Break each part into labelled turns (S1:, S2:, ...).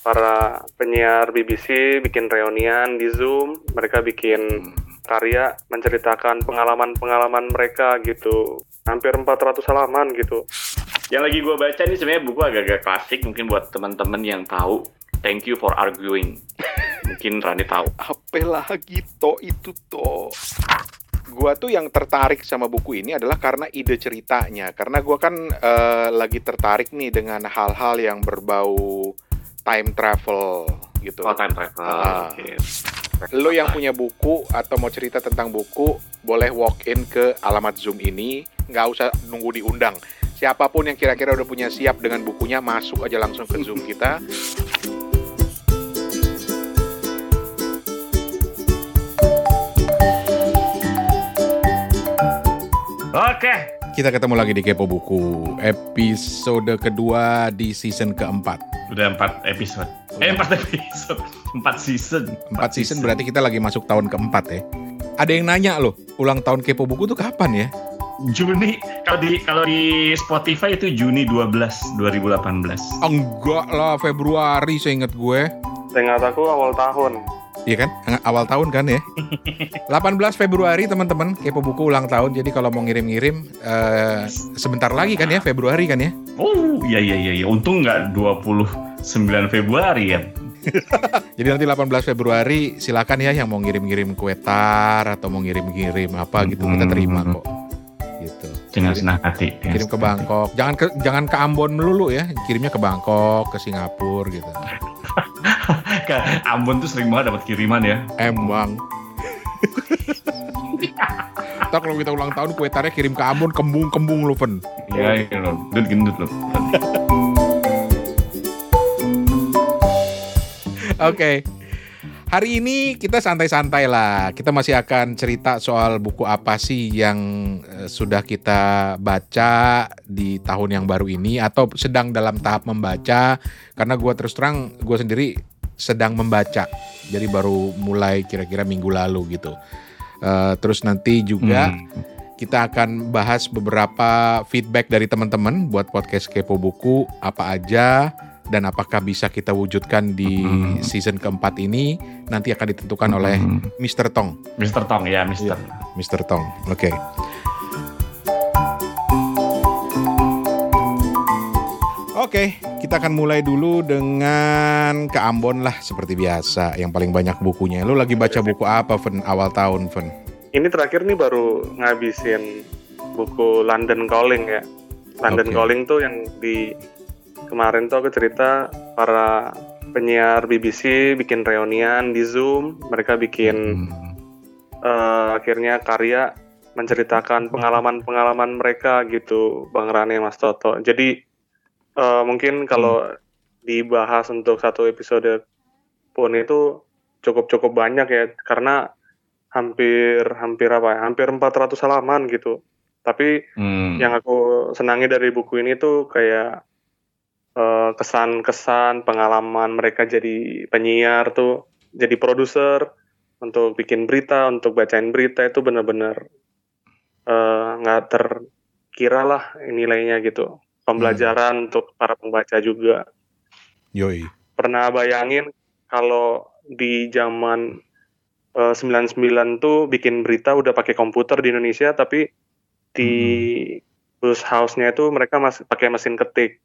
S1: para penyiar BBC bikin reunian di Zoom, mereka bikin karya menceritakan pengalaman-pengalaman mereka gitu. Hampir 400 halaman gitu.
S2: Yang lagi gue baca ini sebenarnya buku agak-agak klasik mungkin buat teman-teman yang tahu. Thank you for arguing. mungkin Rani tahu.
S3: Apa lagi to itu to? Gua tuh yang tertarik sama buku ini adalah karena ide ceritanya. Karena gua kan eh, lagi tertarik nih dengan hal-hal yang berbau time travel gitu.
S2: Oh, time travel.
S3: Ah.
S2: Oke.
S3: Lo yang punya buku atau mau cerita tentang buku, boleh walk in ke alamat Zoom ini, nggak usah nunggu diundang. Siapa pun yang kira-kira udah punya siap dengan bukunya, masuk aja langsung ke Zoom kita.
S2: Oke.
S4: Kita ketemu lagi di Kepo Buku, episode kedua di season keempat.
S2: Udah empat episode. Eh empat episode. Empat season.
S4: Empat season berarti kita lagi masuk tahun keempat ya. Ada yang nanya loh, ulang tahun Kepo Buku tuh kapan ya?
S2: Juni kalau di kalau di Spotify itu Juni 12 2018.
S4: Enggak lah, Februari seingat gue.
S1: Seingat aku awal tahun.
S4: Iya kan? Awal tahun kan ya? 18 Februari teman-teman, Kepo Buku ulang tahun. Jadi kalau mau ngirim-ngirim, eh, sebentar lagi kan ya, Februari kan ya?
S2: Oh, iya iya iya iya. Untung nggak 29 Februari ya.
S4: Jadi nanti 18 Februari silakan ya yang mau ngirim-ngirim kue tar atau mau ngirim-ngirim apa gitu kita terima kok. Gitu.
S2: Dengan senang hati.
S4: Kirim ke. Bangkok. Jangan ke jangan ke Ambon melulu ya. Kirimnya ke Bangkok, ke Singapura gitu.
S2: Ambon tuh sering banget dapat kiriman ya.
S4: Emang. Ntar kalau kita ulang tahun kue tarnya kirim ke Ambon kembung-kembung lu, Fen.
S2: Iya, iya loh. Gendut gendut loh.
S4: Oke. Hari ini kita santai-santai lah. Kita masih akan cerita soal buku apa sih yang eh, sudah kita baca di tahun yang baru ini atau sedang dalam tahap membaca. Karena gua terus terang gue sendiri sedang membaca. Jadi baru mulai kira-kira minggu lalu gitu. Eh, terus nanti juga
S2: Hmm.
S4: kita akan bahas beberapa feedback dari teman-teman buat podcast Kepo Buku apa aja dan apakah bisa kita wujudkan di
S2: Hmm.
S4: season keempat ini nanti akan ditentukan oleh
S2: Hmm.
S4: Mr. Tong.
S2: Mr. Tong ya, Mr.
S4: Mr. Tong. Oke. Oke, kita akan mulai dulu dengan ke Ambon lah seperti biasa yang paling banyak bukunya. Lu lagi baca buku apa, Fen? Awal tahun, Fen?
S1: Ini terakhir nih baru ngabisin buku London Calling ya. London
S4: Oke.
S1: Calling tuh yang di kemarin tuh aku cerita para penyiar BBC bikin reunian di Zoom, mereka bikin
S4: Hmm.
S1: eh, akhirnya karya menceritakan pengalaman-pengalaman mereka gitu, Bang Rane, Mas Toto. Jadi eh, mungkin kalau dibahas untuk satu episode pun itu cukup-cukup banyak ya, karena hampir hampir apa ya, hampir 400 halaman gitu. Tapi
S2: Hmm.
S1: yang aku senangi dari buku ini tuh kayak eh, kesan-kesan pengalaman mereka jadi penyiar tuh jadi produser untuk bikin berita untuk bacain berita itu benar-benar eh, nggak terkira lah nilainya gitu pembelajaran untuk para pembaca juga.
S4: Yoi.
S1: pernah bayangin kalau di zaman eh, 99 tuh bikin berita udah pakai komputer di Indonesia tapi di bus house-nya itu mereka masih pakai mesin ketik.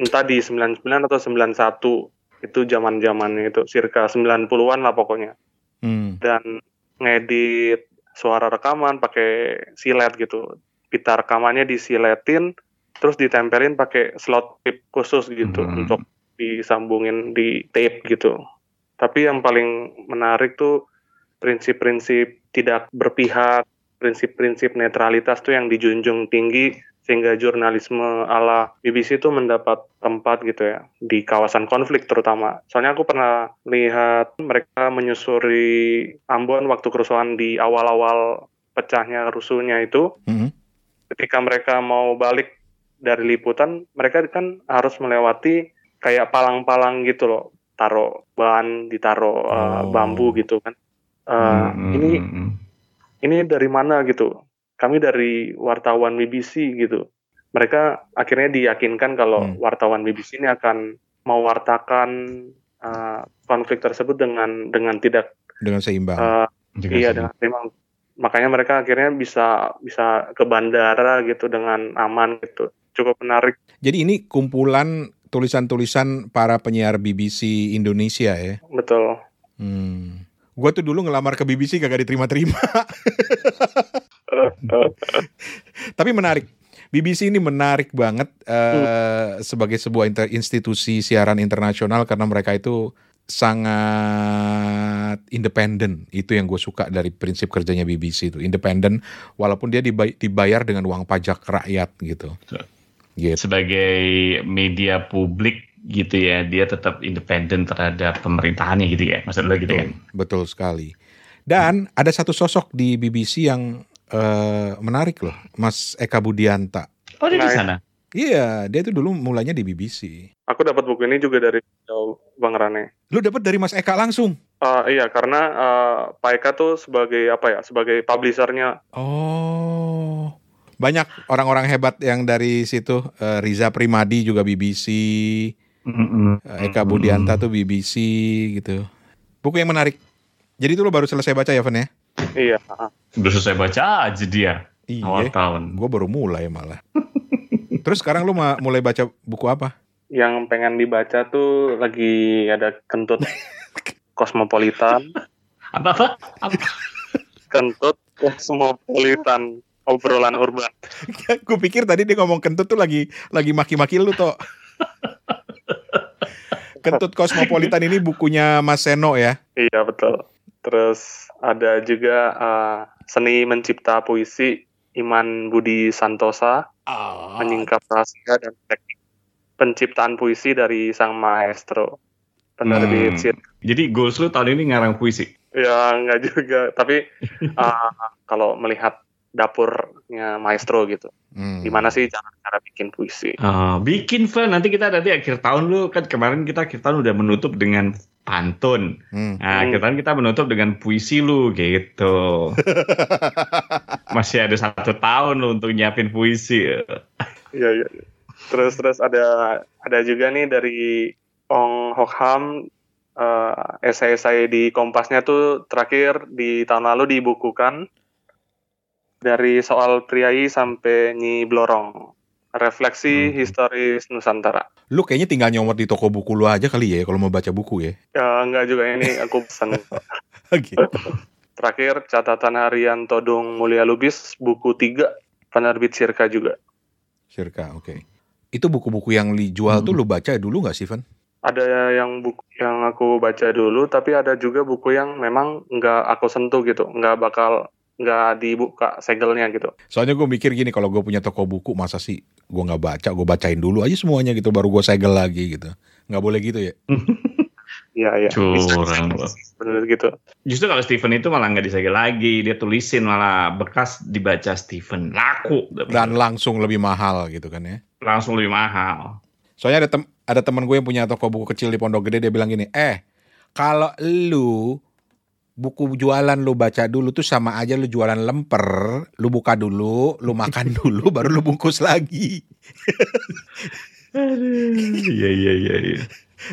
S1: Entah di 99 atau 91 itu zaman-zamannya itu circa 90-an lah pokoknya.
S4: Hmm.
S1: dan ngedit suara rekaman pakai silet gitu. Pita rekamannya disiletin terus ditempelin pakai slot tape khusus gitu
S2: Hmm.
S1: untuk disambungin di tape gitu tapi yang paling menarik tuh prinsip-prinsip tidak berpihak prinsip-prinsip netralitas tuh yang dijunjung tinggi sehingga jurnalisme ala BBC itu mendapat tempat gitu ya di kawasan konflik terutama. Soalnya aku pernah lihat mereka menyusuri Ambon waktu kerusuhan di awal-awal pecahnya rusuhnya itu.
S4: Hmm.
S1: Ketika mereka mau balik dari liputan, mereka kan harus melewati kayak palang-palang gitu loh, taruh ban, ditaruh uh,
S4: Oh.
S1: bambu gitu kan. Uh,
S2: Hmm,
S1: Ini
S2: hmm,
S1: ini dari mana gitu? Kami dari wartawan BBC gitu. Mereka akhirnya diyakinkan kalau
S4: Hmm.
S1: wartawan BBC ini akan mewartakan uh, konflik tersebut dengan dengan tidak
S4: dengan seimbang.
S1: uh,
S2: Juga
S1: iya
S2: sih.
S1: dengan seimbang. Makanya mereka akhirnya bisa bisa ke bandara gitu dengan aman gitu. Cukup menarik.
S4: Jadi ini kumpulan tulisan-tulisan para penyiar BBC Indonesia ya.
S1: Betul.
S4: Hmm. Gua tuh dulu ngelamar ke BBC kagak diterima-terima. Tapi menarik. BBC ini menarik banget eh, sebagai sebuah inter- institusi siaran internasional karena mereka itu sangat independen. Itu yang gue suka dari prinsip kerjanya BBC itu. Independen walaupun dia dibay- dibayar dengan uang pajak rakyat gitu. Gitu.
S2: Sebagai media publik gitu ya, dia tetap independen terhadap pemerintahannya gitu ya. Maksud lo gitu kan?
S4: Betul sekali. Dan ada satu sosok di BBC yang eh, menarik loh, Mas Eka Budianta.
S2: Oh, dia di sana.
S4: Iya, dia itu dulu mulainya di BBC.
S1: Aku dapat buku ini juga dari Bang Rane.
S4: Lu dapat dari Mas Eka langsung?
S1: Uh, iya karena uh, Pak Eka tuh sebagai apa ya sebagai publishernya
S4: Oh, banyak orang-orang hebat yang dari situ. Eh, Riza Primadi juga BBC, eh, Eka Budianta tuh BBC gitu. Buku yang menarik. Jadi itu lo baru selesai baca ya, Van ya?
S1: iya uh,
S2: Udah selesai baca aja dia awal
S4: Iya.
S2: tahun.
S4: Gue baru mulai malah. Terus sekarang lu ma- mulai baca buku apa?
S1: yang pengen dibaca tuh lagi ada kentut kosmopolitan
S2: Apa apa? apa?
S1: kentut kosmopolitan obrolan urban
S4: Gue pikir tadi dia ngomong kentut tuh lagi lagi maki-maki lu toh. Kentut Kosmopolitan ini bukunya Mas Seno ya.
S1: iya betul terus ada juga uh, seni mencipta puisi Iman Budi Santosa menyingkap rahasia dan teknik penciptaan puisi dari sang maestro penerbit
S2: Hmm. Jadi goals lu tahun ini ngarang puisi.
S1: ya enggak juga tapi uh, kalau melihat dapurnya maestro gitu
S4: Hmm.
S1: gimana sih cara cara bikin puisi
S2: Oh, bikin Van nanti kita nanti akhir tahun lu kan kemarin kita akhir tahun udah menutup dengan pantun.
S4: Hmm.
S2: Nah,
S1: Hmm.
S2: akhir tahun kita menutup dengan puisi lu gitu. Masih ada satu tahun lu untuk nyiapin puisi.
S1: Iya iya. iya. Terus terus ada ada juga nih dari Ong Hokham eh esai-esai di Kompasnya tuh terakhir di tahun lalu dibukukan dari soal priai sampai Nyi Blorong. Refleksi
S2: Hmm.
S1: historis Nusantara.
S4: Lu kayaknya tinggal nyomot di toko buku lu aja kali ya kalau mau baca buku ya.
S1: Ya enggak juga ini aku pesan.
S4: Gitu.
S1: Terakhir catatan harian Todung Mulia Lubis buku 3 penerbit Sirka juga.
S4: Sirka, oke. Itu buku-buku yang dijual tuh lu baca dulu nggak sih, Van?
S1: ada yang buku yang aku baca dulu tapi ada juga buku yang memang nggak aku sentuh gitu nggak bakal nggak dibuka segelnya gitu
S4: Soalnya gue mikir gini, kalau gue punya toko buku, masa sih gue nggak baca, gue bacain dulu aja semuanya gitu, baru gue segel lagi gitu. Nggak boleh gitu ya?
S1: iya iya
S2: Curang
S1: bener gitu
S2: Justru kalau Steven itu malah nggak disegel lagi, dia tulisin malah bekas dibaca Steven laku
S4: Dan langsung lebih mahal gitu kan ya.
S2: langsung lebih mahal.
S4: Soalnya ada tem ada teman gue yang punya toko buku kecil di Pondok Gede, dia bilang gini, eh kalau lu buku jualan lu baca dulu tuh sama aja lu jualan lemper, lu buka dulu, lu makan dulu, baru lu bungkus lagi.
S2: Iya iya iya. iya.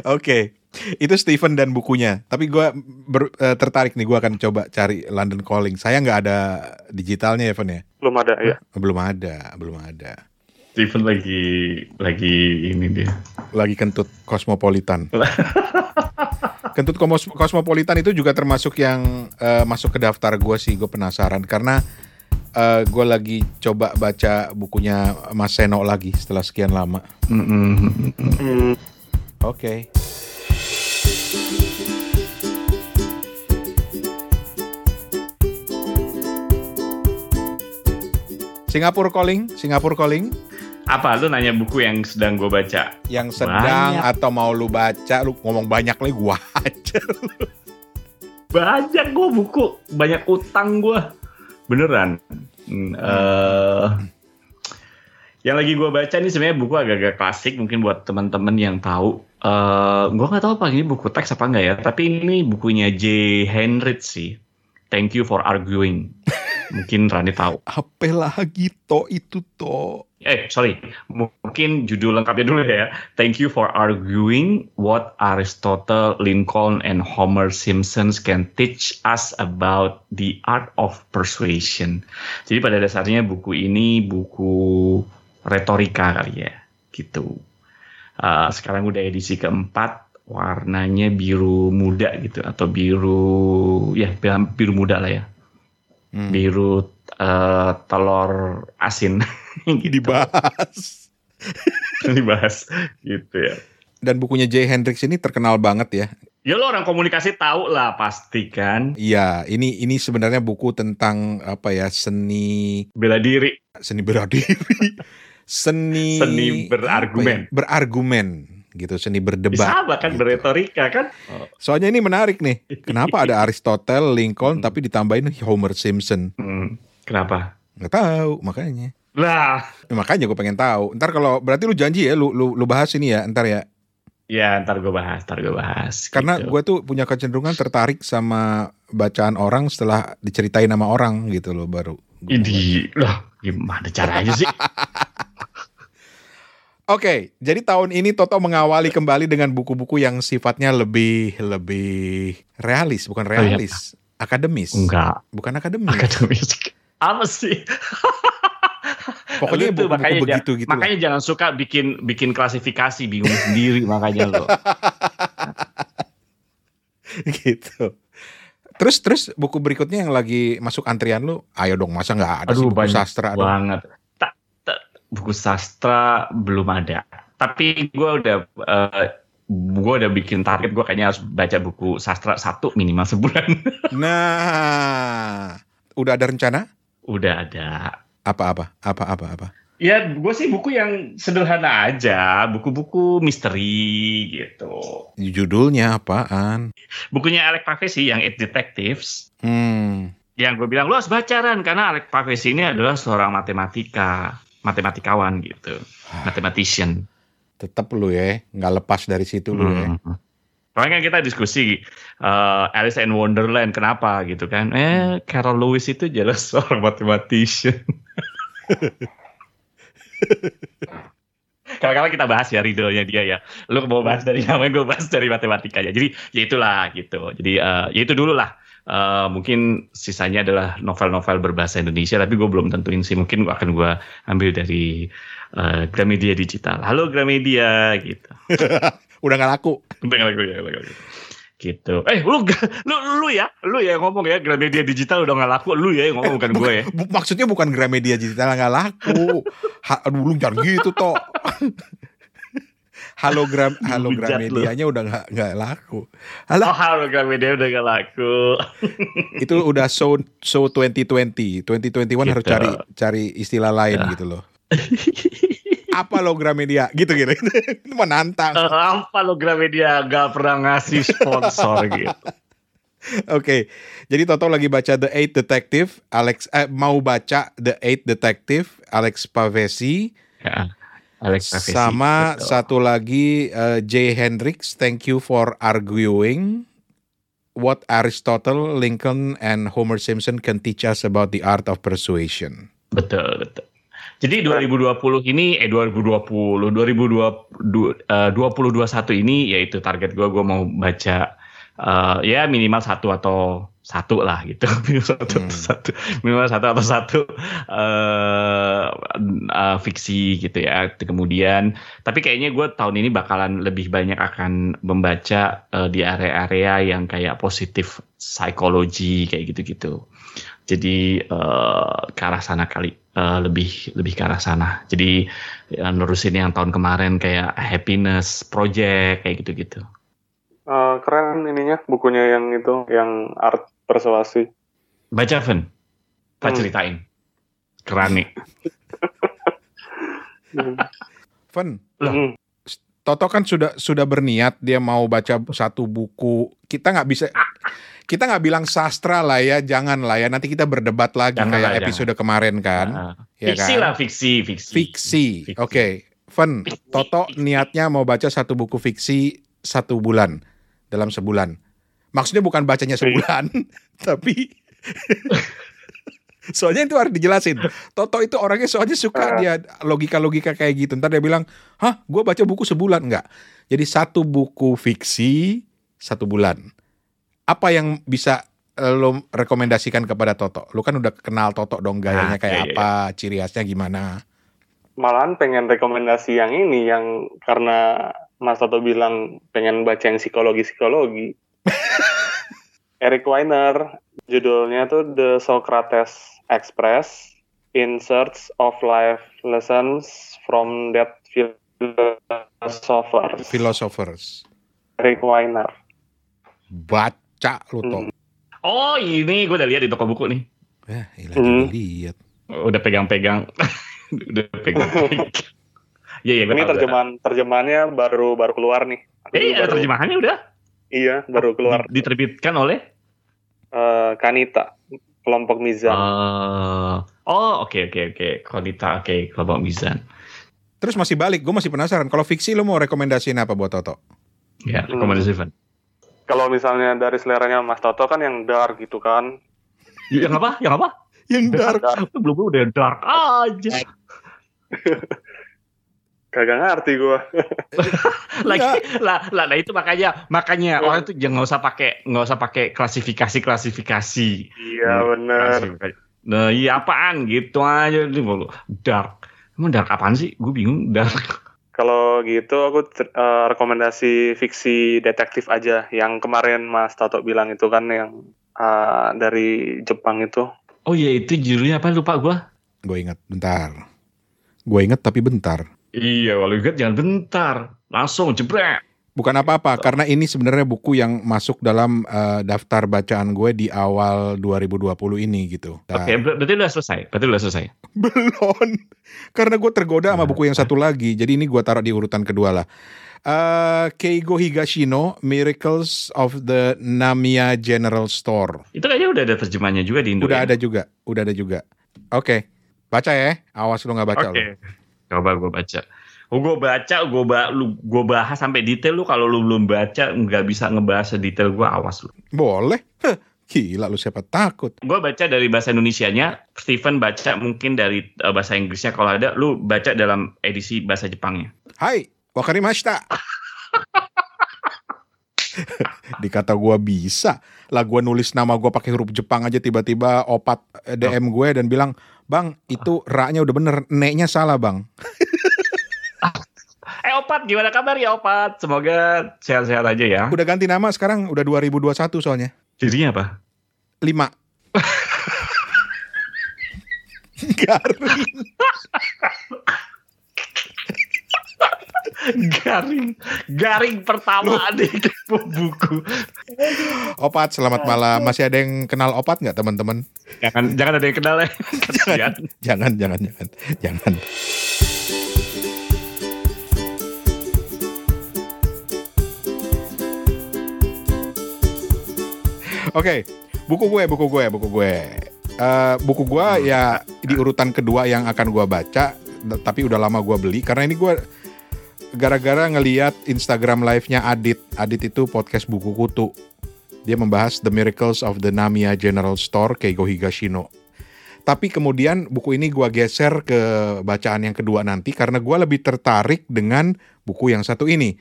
S4: Oke, itu Steven dan bukunya. Tapi gue ber- eh, tertarik nih, gue akan coba cari London Calling. Saya nggak ada digitalnya ya, Van ya?
S1: belum ada ya
S4: Belum ada, belum ada.
S2: Steven lagi lagi ini dia.
S4: Lagi kentut Cosmopolitan. kentut Cosmopolitan itu juga termasuk yang eh, masuk ke daftar gue sih. Gue penasaran karena eh, gue lagi coba baca bukunya Mas Seno lagi setelah sekian lama.
S2: Mm-mm.
S1: Hmm,
S4: Oke. Singapura Calling, Singapura Calling
S2: Apa lu nanya buku yang sedang gue baca?
S4: yang sedang
S2: Banyak.
S4: atau mau lu baca, lu ngomong banyak lagi gua aja.
S2: Banyak gue buku, banyak utang gue. Beneran. Hmm, eh, yang lagi gue baca nih sebenarnya buku agak-agak klasik mungkin buat teman-teman yang tahu. Eh, gue nggak tahu apa ini buku teks apa enggak ya, tapi ini bukunya J. Henrich sih. Thank you for arguing. Mungkin Rani tahu.
S4: Apa lagi to itu to?
S2: Eh, sorry. Mungkin judul lengkapnya dulu ya. Thank you for arguing what Aristotle, Lincoln, and Homer Simpson can teach us about the art of persuasion. Jadi pada dasarnya buku ini buku retorika kali ya, gitu. Uh, sekarang udah edisi keempat, warnanya biru muda gitu atau biru ya biru muda lah ya,
S4: Hmm.
S2: biru uh, telur asin. gitu.
S4: Dibahas.
S2: dibahas gitu ya.
S4: Dan bukunya Jay Hendricks ini terkenal banget ya.
S2: Ya lo orang komunikasi tahu lah pasti kan.
S4: Iya, ini ini sebenarnya buku tentang apa ya seni
S2: Bela diri.
S4: seni bela diri, seni
S2: Seni berargumen.
S4: ya, berargumen gitu, seni berdebat.
S2: Sama kan
S4: gitu.
S2: beretorika kan.
S4: Soalnya ini menarik nih. Kenapa ada Aristotle, Lincoln, tapi ditambahin Homer Simpson?
S2: Hmm, kenapa?
S4: Nggak tahu, makanya.
S2: Lah,
S4: Ya, makanya gue pengen tahu. Ntar kalau berarti lu janji ya, lu lu, lu bahas ini ya, ntar ya.
S2: ya ntar gue bahas, ntar gue bahas.
S4: Karena
S2: gitu.
S4: gue tuh punya kecenderungan tertarik sama bacaan orang setelah diceritain sama orang gitu loh baru.
S2: Ini, loh gimana caranya sih?
S4: Oke, jadi tahun ini Toto mengawali kembali dengan buku-buku yang sifatnya lebih lebih realis, bukan realis, akademis.
S2: Oh, Enggak,
S4: Bukan akademis.
S2: akademis. Apa sih?
S4: Pokoknya
S2: Lu tuh
S4: buku-buku
S2: makanya
S4: begitu gitu. lah.
S2: Makanya jangan suka bikin bikin klasifikasi bingung sendiri makanya lo.
S4: gitu. Terus terus buku berikutnya yang lagi masuk antrian lu, ayo dong masa nggak ada sih
S2: Aduh
S4: buku
S2: banyak
S4: sastra dong.
S2: banget. Buku sastra belum ada. Tapi gue udah eh, gue udah bikin target gue kayaknya harus baca buku sastra satu minimal sebulan.
S4: Nah, udah ada rencana?
S2: udah ada.
S4: Apa-apa? Apa-apa? Apa?
S2: Ya gue sih buku yang sederhana aja, buku-buku misteri gitu.
S4: Judulnya apaan?
S2: Bukunya Alec Pavesi yang It Detectives.
S4: Hmm.
S2: Yang gue bilang lu harus bacaran karena Alec Pavesi ini adalah seorang matematika, matematikawan gitu, mathematician.
S4: Tetap lu ya, nggak lepas dari situ lu ya.
S2: Hmm. Soalnya kan kita diskusi uh, Alice in Wonderland kenapa gitu kan? Eh Carol Lewis itu jelas seorang mathematician. Kadang-kadang kita bahas ya riddle-nya dia ya. Lu mau bahas dari namanya, gue bahas dari matematikanya. Jadi ya itulah gitu. Jadi eh, ya itu dulu lah. Eh, mungkin sisanya adalah novel-novel berbahasa Indonesia, tapi gue belum tentuin sih. Mungkin gua akan gue ambil dari eh, Gramedia Digital. Halo Gramedia gitu.
S4: Udah nggak laku.
S2: Udah nggak laku, udah nggak laku. gitu. Eh, lu, lu, lu ya, lu ya yang ngomong ya, Gramedia Digital udah nggak laku, lu ya yang ngomong bukan gue ya.
S4: Bu- maksudnya bukan Gramedia digital nggak laku. Ha, aduh lu jangan gitu toh. Halogram halogram
S2: Dihujat lu.
S4: medianya udah nggak nggak laku.
S2: Oh,
S4: Alah,
S2: halo Gramedia udah nggak laku.
S4: itu udah so so 2020. 2021 harus
S2: Gitu.
S4: cari cari istilah lain
S2: Ya.
S4: gitu loh. Apa lo Gramedia? Gitu gitu. Itu menantang.
S2: Apa lo Gramedia nggak pernah ngasih sponsor gitu.
S4: Oke. Jadi Toto lagi baca The Eight Detective, Alex eh, mau baca The Eight Detective, Alex Pavesi.
S2: Ya, Alex Pavesi.
S4: Sama
S2: Betul.
S4: satu lagi uh, Jay Hendricks, thank you for arguing what Aristotle, Lincoln, and Homer Simpson can teach us about the art of persuasion.
S2: Betul, betul. Jadi 2020 ini eh 2020 2020 eh, 2021 ini yaitu target gue gue mau baca eh, ya minimal satu atau satu lah gitu. Minimal satu
S4: Hmm.
S2: atau satu. Minimal satu atau satu eh, eh, fiksi gitu ya. Kemudian tapi kayaknya gue tahun ini bakalan lebih banyak akan membaca eh, di area-area yang kayak positif psikologi kayak gitu-gitu. Jadi eh, ke arah sana kali Eh, lebih lebih ke arah sana. Jadi ya, nerusin yang tahun kemarin kayak happiness project kayak gitu-gitu
S1: Eh, keren ininya bukunya yang itu yang art persuasi.
S2: baca Ven tak
S1: Hmm.
S2: ceritain keren nih
S4: Fun,
S2: Lah.
S1: Hmm.
S4: Toto kan sudah sudah berniat dia mau baca satu buku. Kita nggak bisa kita nggak bilang sastra lah ya, jangan lah ya. Nanti kita berdebat lagi
S2: Jangan
S4: kayak
S2: lah,
S4: episode kemarin kan.
S2: Nah,
S4: ya
S2: fiksi
S4: kan?
S2: lah fiksi fiksi
S4: Fiksi.
S2: Fiksi.
S4: Oke. Fun.
S2: Fiksi.
S4: Toto niatnya mau baca satu buku fiksi satu bulan dalam sebulan. Maksudnya bukan bacanya sebulan, tapi Soalnya itu harus dijelasin. Toto itu orangnya soalnya suka
S1: Ah.
S4: dia logika-logika kayak gitu. Ntar dia bilang, hah gue baca buku sebulan. Enggak. Jadi satu buku fiksi satu bulan. Apa yang bisa eh, lo rekomendasikan kepada Toto? Lo kan udah kenal Toto dong gayanya
S2: Ah,
S4: kayak
S2: iya, iya,
S4: apa, ciri khasnya gimana.
S1: Malahan pengen rekomendasi yang ini yang karena Mas Toto bilang pengen baca yang psikologi-psikologi. Eric Weiner, judulnya tuh The Socrates Express in Search of Life Lessons from That Philosophers.
S4: Philosophers.
S1: Eric Weiner.
S4: Baca lo Toto.
S1: Hmm.
S2: Oh ini gue udah lihat di toko buku nih.
S4: Eh, ilah
S1: Hmm.
S4: lihat.
S2: Udah pegang-pegang. udah pegang-pegang. Iya iya.
S1: Ini terjemahan terjemahannya baru baru keluar nih.
S2: Eh ada
S1: Baru-
S2: terjemahannya udah.
S1: Iya, baru keluar.
S2: Di- Diterbitkan oleh.
S1: Eh, Kanita, kelompok Mizan.
S2: Eh, oh oke oke oke. Kodita oke kelompok Mizan.
S4: Terus masih balik, gue masih penasaran. Kalau fiksi lo mau rekomendasiin apa buat Toto?
S2: Ya
S1: Hmm.
S2: rekomendasi Van.
S1: Kalau misalnya dari seleranya Mas Toto kan yang dark gitu kan.
S2: Yang apa? Yang apa?
S4: Yang dark.
S2: Belum udah dark aja.
S1: Kagak ngerti gua.
S2: lagi lah, lah, nah itu makanya makanya
S1: Hmm.
S2: orang tuh jangan nggak usah pakai nggak usah pakai klasifikasi klasifikasi
S1: Iya
S2: Hmm.
S1: bener.
S2: Klasifikasi. nah iya apaan gitu aja nih mulu. dark emang dark apaan sih gue bingung dark
S1: Kalau gitu aku eh, rekomendasi fiksi detektif aja. Yang kemarin Mas Toto bilang itu kan yang eh, dari Jepang itu.
S2: oh iya itu judulnya apa lupa gue
S4: Gue inget, bentar. Gue inget tapi bentar.
S2: Iya kalau ingat jangan bentar langsung jebret
S4: Bukan apa-apa, karena ini sebenarnya buku yang masuk dalam eh, daftar bacaan gue di awal 2020 ini gitu. Nah,
S2: oke ber- berarti udah selesai berarti udah selesai
S4: Belum. Karena gue tergoda sama buku yang satu lagi. Jadi ini gue taruh di urutan kedua lah. Eh, Keigo Higashino, Miracles of the Namiya General Store.
S2: itu kayaknya udah ada terjemahnya juga di Indo
S4: Udah
S2: ya?
S4: ada juga, udah ada juga. Oke, baca ya. Awas lu nggak baca
S2: Oke.
S4: lu.
S2: Coba gue baca. Oh, gue baca, gue ba lu, gue bahas sampai detail lu. Kalau lu belum baca, nggak bisa ngebahas sedetail gue. Awas lu.
S4: Boleh. Heh, gila lu siapa takut.
S2: Gue baca dari bahasa Indonesianya. Steven baca mungkin dari uh, bahasa Inggrisnya. Kalau ada, lu baca dalam edisi bahasa Jepangnya.
S4: Hai, wakarimashita. Dikata gua bisa. Lah gua nulis nama gua pakai huruf Jepang aja tiba-tiba opat eh, DM gue dan bilang, "Bang, itu ra-nya udah bener, ne-nya salah, Bang."
S2: Eh Opat, gimana kabar ya Opat? Semoga sehat-sehat aja ya.
S4: Udah ganti nama sekarang, udah 2021 soalnya.
S2: Jadinya apa?
S4: 5. Garing.
S2: Garing. Garing pertama di buku.
S4: Opat, selamat malam. Masih ada yang kenal Opat nggak teman-teman?
S2: Jangan jangan ada yang kenal ya. Kasihan.
S4: Jangan, jangan, jangan, jangan. Oke, buku gue, buku gue, buku gue. Eh, buku gue ya di urutan kedua yang akan gue baca, tapi udah lama gue beli karena ini gue gara-gara ngeliat Instagram live-nya Adit. Adit itu podcast buku kutu. Dia membahas The Miracles of the Namiya General Store Keigo Higashino. Tapi kemudian buku ini gua geser ke bacaan yang kedua nanti karena gua lebih tertarik dengan buku yang satu ini.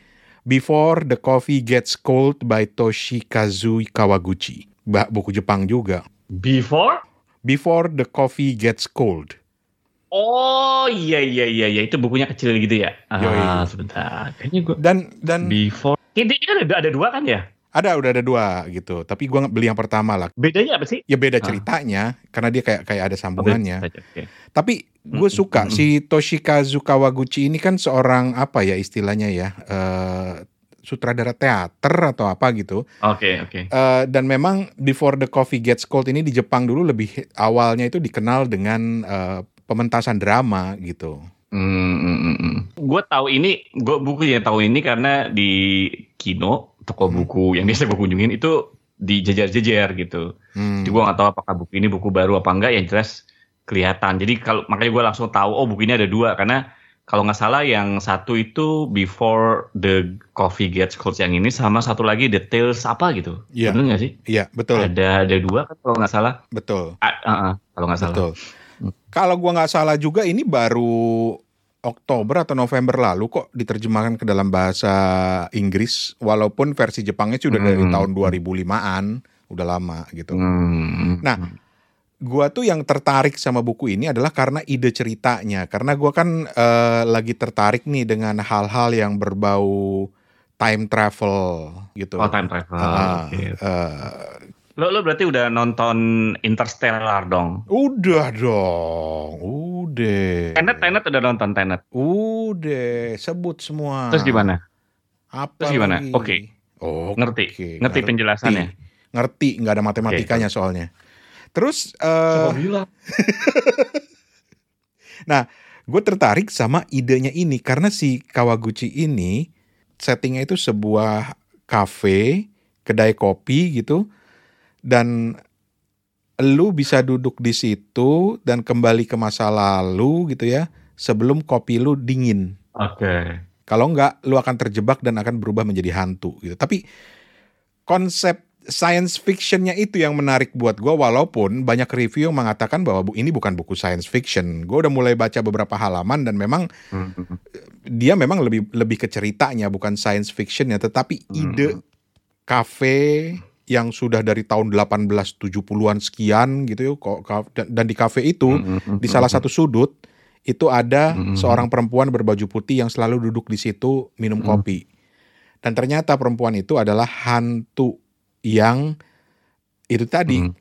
S4: Before the Coffee Gets Cold by Toshikazu Kawaguchi. Buku Jepang juga.
S2: Before?
S4: Before the Coffee Gets Cold.
S2: Oh iya iya iya iya itu bukunya kecil gitu ya.
S4: Yoi.
S2: Ah sebentar. Kayaknya gue
S4: Dan dan
S2: before. Ini kan ada, ada dua kan ya?
S4: ada udah ada dua gitu. Tapi gua beli yang pertama lah.
S2: Bedanya apa sih?
S4: Ya beda
S2: Ah.
S4: ceritanya karena dia kayak kayak ada sambungannya.
S2: Oke.
S4: Tapi gue
S2: Mm,
S4: suka si Toshikazu Kawaguchi ini kan seorang apa ya istilahnya ya eh, sutradara teater atau apa gitu.
S2: Oke oke.
S4: Eh, dan memang Before the Coffee Gets Cold ini di Jepang dulu lebih awalnya itu dikenal dengan eh, pementasan drama gitu.
S2: Hmm, gue tahu ini, gue buku yang tahu ini karena di Kino toko
S4: Hmm.
S2: buku yang biasa gue kunjungin itu dijejer-jejer gitu.
S4: Hmm.
S2: Jadi gue nggak tahu apakah buku ini buku baru apa enggak. Yang jelas kelihatan. Jadi kalau makanya gue langsung tahu oh buku ini ada dua karena kalau nggak salah yang satu itu before the coffee gets cold yang ini sama satu lagi details apa gitu.
S4: Iya.
S2: Bener nggak sih?
S4: Iya, betul.
S2: Ada ada dua kan kalau nggak salah.
S4: Betul.
S2: Ah, ah, ah, kalau nggak salah.
S4: Betul. Kalau gua nggak salah juga ini baru Oktober atau November lalu kok diterjemahkan ke dalam bahasa Inggris walaupun versi Jepangnya sudah dari
S2: Hmm.
S4: tahun 2005-an, udah lama gitu.
S2: Hmm.
S4: Nah, Gua tuh yang tertarik sama buku ini adalah karena ide ceritanya. Karena gua kan eh, lagi tertarik nih dengan hal-hal yang berbau time travel gitu.
S2: Oh time travel. Oke.
S4: eh,
S2: Lo lo berarti udah nonton Interstellar dong?
S4: udah dong, udah.
S2: Tenet Tenet udah nonton Tenet.
S4: Udah, sebut semua.
S2: Terus gimana?
S4: Apa
S2: Terus gimana? Oke.
S4: Oh,
S2: Ngerti?
S4: oke.
S2: Ngerti penjelasannya?
S4: Ngerti, nggak ada matematikanya soalnya. Terus eh gue tertarik sama idenya ini karena si Kawaguchi ini settingnya itu sebuah kafe, kedai kopi gitu, dan lu bisa duduk di situ dan kembali ke masa lalu gitu ya sebelum kopi lu dingin.
S2: Oke.
S4: Kalau enggak, lu akan terjebak dan akan berubah menjadi hantu gitu. Tapi konsep science fictionnya itu yang menarik buat gue, walaupun banyak review yang mengatakan bahwa bu- ini bukan buku science fiction. Gue udah mulai baca beberapa halaman dan memang
S2: Hmm.
S4: dia memang lebih lebih ke ceritanya bukan science fictionnya, tetapi ide kafe yang sudah dari tahun 1870-an sekian gitu ya, kok dan, di kafe itu
S2: Hmm.
S4: di salah satu sudut itu ada
S2: Mm-mm.
S4: seorang perempuan berbaju putih yang selalu duduk di situ minum
S2: Mm.
S4: kopi. Dan ternyata perempuan itu adalah hantu yang itu tadi
S2: Mm.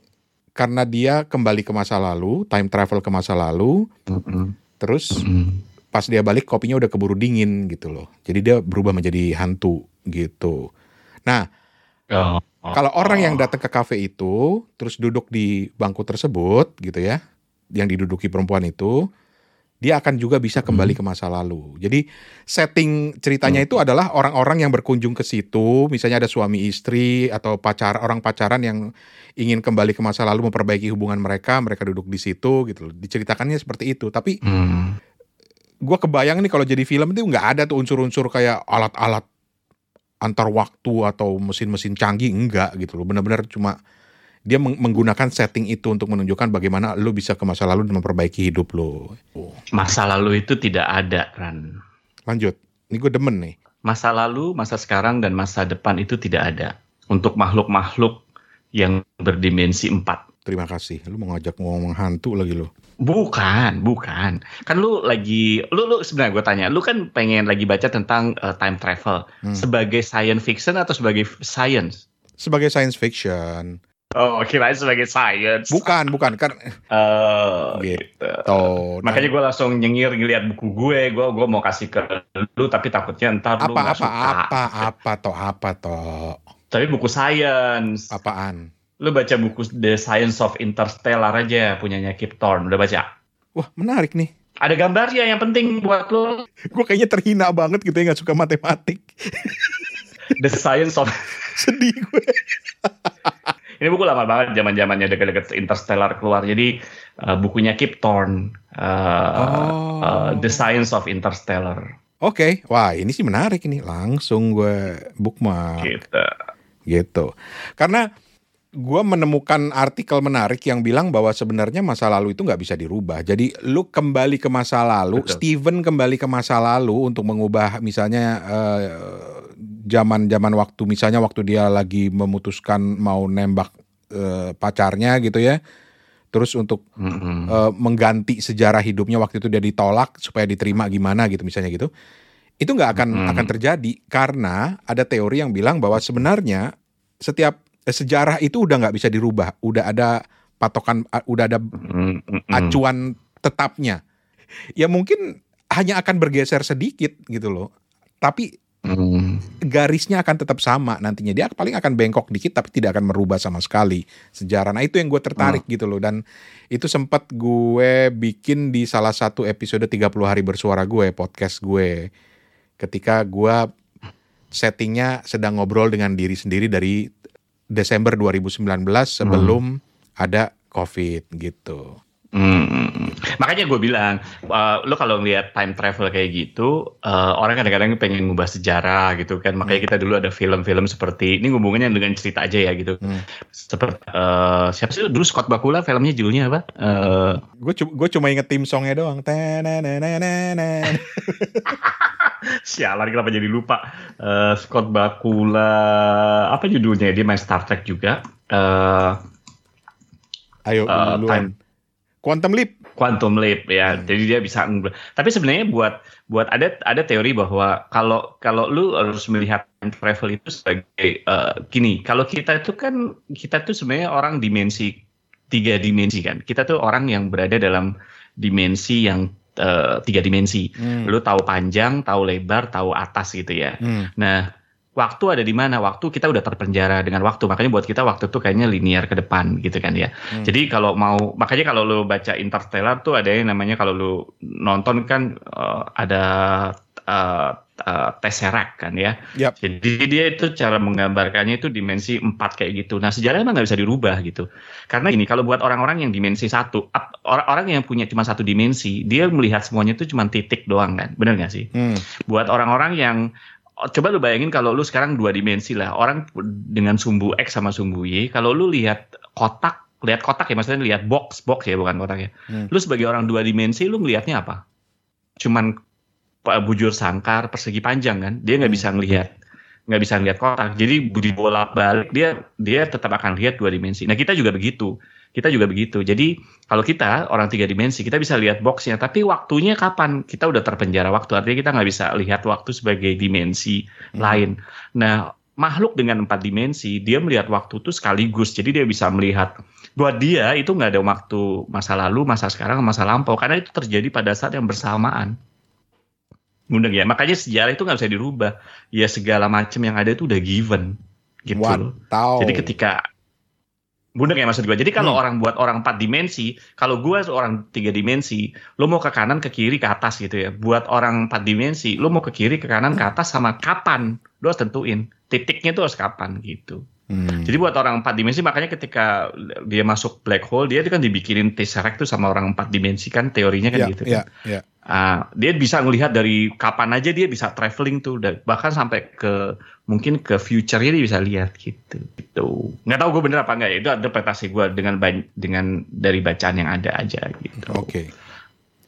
S4: karena dia kembali ke masa lalu, time travel ke masa lalu,
S2: Hmm.
S4: terus
S2: Hmm.
S4: pas dia balik kopinya udah keburu dingin gitu loh. Jadi dia berubah menjadi hantu gitu. Nah,
S2: Oh.
S4: Kalau orang yang datang ke kafe itu terus duduk di bangku tersebut gitu ya, yang diduduki perempuan itu, dia akan juga bisa kembali ke masa lalu. Jadi setting ceritanya itu adalah orang-orang yang berkunjung ke situ, misalnya ada suami istri atau pacar orang pacaran yang ingin kembali ke masa lalu memperbaiki hubungan mereka, mereka duduk di situ gitu loh. Diceritakannya seperti itu. Tapi
S2: Hmm.
S4: gua kebayang nih kalau jadi film itu nggak ada tuh unsur-unsur kayak alat-alat antar waktu atau mesin-mesin canggih enggak gitu loh benar-benar cuma dia meng- menggunakan setting itu untuk menunjukkan bagaimana lo bisa ke masa lalu dan memperbaiki hidup lo
S2: Masa lalu itu tidak ada, Ran.
S4: lanjut ini gue demen nih
S2: Masa lalu, masa sekarang, dan masa depan itu tidak ada. Untuk makhluk-makhluk yang berdimensi empat.
S4: Terima kasih lu mau ngajak ngomong hantu lagi lo
S2: Bukan, bukan. Kan lu lagi, lu lu sebenarnya gue tanya, lu kan pengen lagi baca tentang uh, time travel
S4: Hmm.
S2: sebagai science fiction atau sebagai science?
S4: sebagai science fiction
S2: Oh, kirain sebagai science.
S4: bukan bukan kan
S2: Eh,
S4: Gitu. toh
S2: Makanya gue langsung nyengir ngeliat buku gue, gue gue mau kasih ke lu, tapi takutnya ntar lu
S4: apa
S2: nggak
S4: apa
S2: suka.
S4: apa apa toh apa toh
S2: Tapi buku science.
S4: apaan
S2: Lu baca buku The Science of Interstellar aja, punyanya Kip Thorne. Udah baca?
S4: wah menarik nih
S2: Ada gambarnya yang penting buat lu.
S4: gue kayaknya terhina banget gitu ya nggak suka matematik
S2: The Science of
S4: sedih gue
S2: Ini buku lama banget, zaman zamannya deket-deket Interstellar keluar. Jadi uh, bukunya Kip Thorne, uh,
S4: Oh.
S2: uh, The Science of Interstellar.
S4: Oke, wah ini sih menarik ini. Langsung gue bookmark
S2: Gitu.
S4: gitu. Karena gue menemukan artikel menarik yang bilang bahwa sebenarnya masa lalu itu nggak bisa dirubah. Jadi lu kembali ke masa lalu,
S2: Betul.
S4: Steven kembali ke masa lalu untuk mengubah misalnya eh, zaman-zaman waktu misalnya waktu dia lagi memutuskan mau nembak eh, pacarnya gitu ya. Terus untuk
S2: Mm-mm.
S4: eh, mengganti sejarah hidupnya waktu itu dia ditolak supaya diterima gimana gitu misalnya gitu itu nggak akan
S2: Hmm.
S4: akan terjadi karena ada teori yang bilang bahwa sebenarnya setiap sejarah itu udah nggak bisa dirubah. Udah ada patokan udah ada
S2: Mm, mm, mm.
S4: acuan tetapnya. Ya mungkin hanya akan bergeser sedikit gitu loh. Tapi
S2: Mm.
S4: garisnya akan tetap sama nantinya. Dia paling akan bengkok dikit tapi tidak akan merubah sama sekali sejarah. Nah itu yang gue tertarik gitu loh. Dan itu sempat gue bikin di salah satu episode 30 hari bersuara gue podcast gue. Ketika gue settingnya sedang ngobrol dengan diri sendiri dari Desember 2019 sebelum ada COVID gitu
S2: Mm, mm. Mm-mm. Makanya gue bilang, uh, lo kalau ngeliat time travel kayak gitu, uh, orang kadang-kadang pengen ngubah sejarah gitu kan. Makanya kita dulu ada film-film seperti ini hubungannya dengan cerita aja ya gitu.
S4: Hmm.
S2: Seperti uh, siapa sih dulu Scott Bakula filmnya judulnya apa? Uh,
S4: gue cuma inget tim songnya doang.
S2: Sialan kenapa jadi lupa? Uh, Scott Bakula apa judulnya? Dia main Star Trek juga. Uh,
S4: Ayo
S2: Uh,
S4: duluan. Quantum Leap.
S2: Quantum Leap ya.
S4: Hmm.
S2: Jadi dia bisa. Tapi sebenarnya buat buat ada ada teori bahwa kalau kalau lu harus melihat time travel itu sebagai eh, gini, kalau kita itu kan kita tuh sebenarnya orang dimensi tiga dimensi kan. Kita tuh orang yang berada dalam dimensi yang eh, tiga dimensi.
S4: Hmm.
S2: Lu tahu panjang, tahu lebar, tahu atas gitu ya.
S4: Hmm.
S2: Nah, waktu ada di mana? Waktu kita udah terpenjara dengan waktu. Makanya buat kita waktu tuh kayaknya linear ke depan gitu kan ya.
S4: Hmm.
S2: Jadi kalau mau makanya kalau lu baca Interstellar tuh ada yang namanya kalau lu nonton kan eh, ada eh, eh, Tesseract kan ya.
S4: Yap.
S2: Jadi dia itu cara menggambarkannya itu dimensi 4 kayak gitu. Nah sejarah emang nggak bisa dirubah gitu. Karena ini kalau buat orang-orang yang dimensi satu, orang-orang yang punya cuma satu dimensi, dia melihat semuanya itu cuma titik doang kan. Bener nggak sih?
S4: Hmm.
S2: buat orang-orang yang oh, coba lu bayangin kalau lu sekarang dua dimensi lah orang dengan sumbu X sama sumbu Y kalau lu lihat kotak lihat kotak ya maksudnya lihat box box ya bukan kotak ya
S4: Hmm.
S2: lu sebagai orang dua dimensi lu ngelihatnya apa cuman bujur sangkar persegi panjang kan? Dia nggak
S4: Hmm.
S2: bisa ngelihat nggak bisa ngelihat kotak. Jadi budi bolak balik dia dia tetap akan lihat dua dimensi. Nah kita juga begitu. Kita juga begitu. Jadi kalau kita orang tiga dimensi kita bisa lihat boxnya. Tapi waktunya kapan? Kita udah terpenjara waktu. Artinya kita nggak bisa lihat waktu sebagai dimensi
S4: Hmm.
S2: lain. Nah makhluk dengan empat dimensi dia melihat waktu itu sekaligus. Jadi dia bisa melihat. Buat dia itu nggak ada waktu masa lalu masa sekarang masa lampau. Karena itu terjadi pada saat yang bersamaan Mundeng ya makanya sejarah itu nggak bisa dirubah ya segala macam yang ada itu udah given gitu loh.
S4: Wantau.
S2: Jadi ketika Bundeng ya maksud gue. Jadi kalau
S4: Hmm.
S2: orang buat orang empat dimensi, kalau gue seorang tiga dimensi, lo mau ke kanan, ke kiri, ke atas gitu ya. Buat orang empat dimensi, lo mau ke kiri, ke kanan, ke atas sama kapan, lo harus tentuin titiknya itu harus kapan gitu.
S4: Hmm.
S2: Jadi buat orang empat dimensi makanya ketika dia masuk black hole, dia itu kan dibikinin tesseract tuh sama orang empat dimensi kan teorinya kan
S4: ya,
S2: gitu.
S4: ya,
S2: kan.
S4: ya.
S2: Ah, dia bisa melihat dari kapan aja dia bisa traveling tuh, bahkan sampai ke mungkin ke future-nya dia bisa lihat gitu. Gitu. Nggak tahu gue bener apa enggak ya, itu interpretasi gue dengan dengan dari bacaan yang ada aja gitu.
S4: Oke.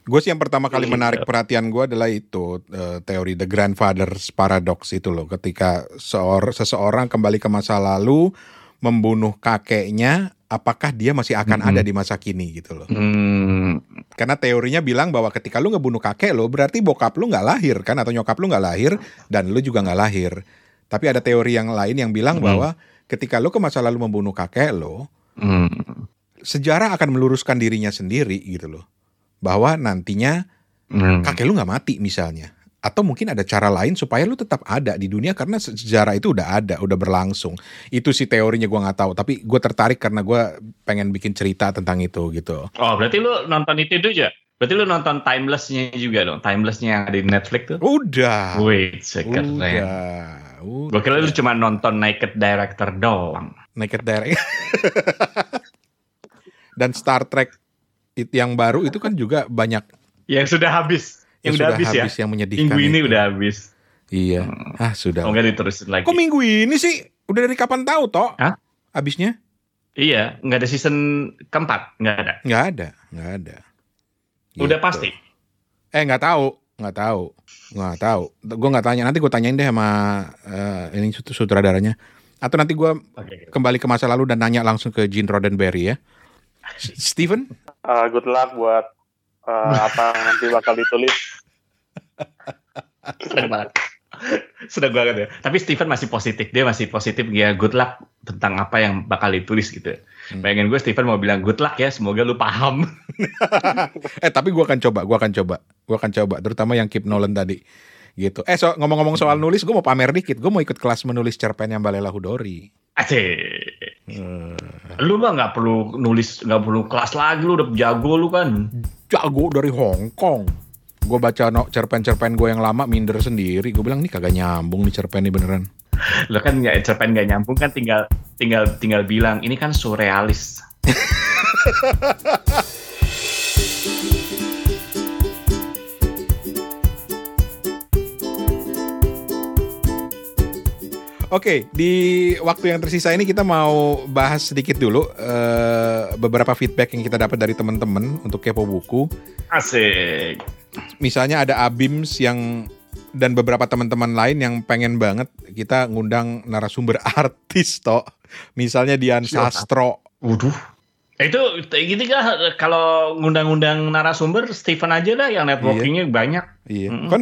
S4: Gue sih yang pertama kali
S2: Gitu.
S4: menarik perhatian gue adalah itu eh, teori the grandfather's paradox itu loh. Ketika seor seseorang kembali ke masa lalu membunuh kakeknya, apakah dia masih akan
S2: Mhm.
S4: ada di masa kini gitu loh?
S2: Hmm,
S4: Karena teorinya bilang bahwa ketika lu ngebunuh kakek lo, berarti bokap lu nggak lahir kan atau nyokap lu nggak lahir dan lu juga nggak lahir. Tapi ada teori yang lain yang bilang
S2: Hmm.
S4: bahwa ketika lu ke masa lalu membunuh kakek lo,
S2: hmm,
S4: sejarah akan meluruskan dirinya sendiri gitu loh. Bahwa nantinya
S2: hmm.
S4: kakek lu nggak mati misalnya. Atau mungkin ada cara lain supaya lu tetap ada di dunia karena se- sejarah itu udah ada, udah berlangsung. Itu sih teorinya gua nggak tahu. Tapi gue tertarik karena gua pengen bikin cerita tentang itu gitu.
S2: Oh, berarti lu nonton itu juga? Berarti lu nonton timeless-nya juga dong, timeless-nya yang ada di Netflix tuh?
S4: Udah.
S2: Wait, keren.
S4: Udah. Udah.
S2: Gue kira lu cuma nonton Naked Director doang.
S4: Naked Direct. Dan Star Trek yang baru itu kan juga banyak
S2: Yang sudah habis. Yang, udah habis, ya.
S4: yang menyedihkan.
S2: Minggu ini
S4: itu.
S2: udah habis.
S4: Iya.
S2: Hmm.
S4: Ah sudah.
S2: Oh, nggak diterusin lagi.
S4: Kok minggu ini sih? Udah dari kapan tahu toh?
S2: Hah?
S4: Habisnya?
S2: Iya, nggak ada season keempat, nggak ada.
S4: Nggak ada, nggak ada.
S2: Udah
S4: Gitu.
S2: pasti.
S4: Eh nggak tahu, nggak tahu, nggak tahu. Gue nggak tanya. Nanti gue tanyain deh sama eh, ini sut- sutradaranya. Atau nanti gue
S2: Oke.
S4: kembali ke masa lalu dan nanya langsung ke Gene Roddenberry ya. Steven?
S1: Uh, good luck buat uh, apa yang nanti bakal ditulis.
S2: Seneng banget. Seneng banget ya. Tapi Steven masih positif. Dia masih positif. Ya good luck tentang apa yang bakal ditulis gitu.
S4: Hmm.
S2: Bayangin gue Steven mau bilang good luck ya. Semoga lu paham.
S4: Eh tapi gue akan coba, gue akan coba, gue akan coba. Terutama yang Keep Nolan tadi, gitu. Eh so, ngomong-ngomong soal nulis, gue mau pamer dikit. Gue mau ikut kelas menulis cerpen yang Balela Hudori.
S2: Aceh.
S4: Eh,
S2: Lu mah nggak perlu nulis, nggak perlu kelas lagi. Lu udah jago lu kan.
S4: jago dari Hong Kong. Gue baca no, cerpen-cerpen gue yang lama minder sendiri. Gue bilang nih kagak nyambung nih cerpen ini beneran.
S2: Lu kan nggak cerpen nggak nyambung kan tinggal tinggal tinggal bilang ini kan surrealis.
S4: Oke, di waktu yang tersisa ini kita mau bahas sedikit dulu eh, beberapa feedback yang kita dapat dari teman-teman untuk kepo buku.
S2: Asik.
S4: Misalnya ada Abims yang dan beberapa teman-teman lain yang pengen banget kita ngundang narasumber artis toh. Misalnya Dian? Sastro.
S2: Waduh. Itu gitu kan kalau ngundang-ngundang narasumber Steven aja lah yang networkingnya banyak.
S4: Iya.
S2: Mm-mm.
S4: Kan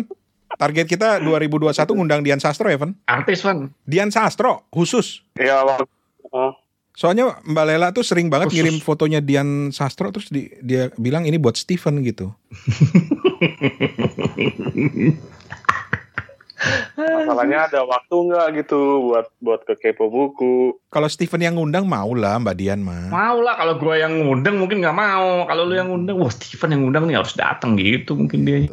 S4: target kita 2021 ngundang Dian Sastro ya, Van?
S2: Artis kan.
S4: Dian Sastro khusus.
S1: Ya, wak- oh,
S4: Soalnya Mbak Lela tuh sering banget
S2: Khusus.
S4: ngirim fotonya Dian Sastro terus di- dia bilang ini buat Steven gitu.
S1: masalahnya ada waktu nggak gitu buat buat ke kepo buku.
S4: Kalau Steven yang ngundang mau lah Mbak Dian mah.
S2: Mau lah kalau gue yang ngundang mungkin nggak mau. Kalau lu yang ngundang, wah Steven yang ngundang nih harus datang gitu mungkin dia.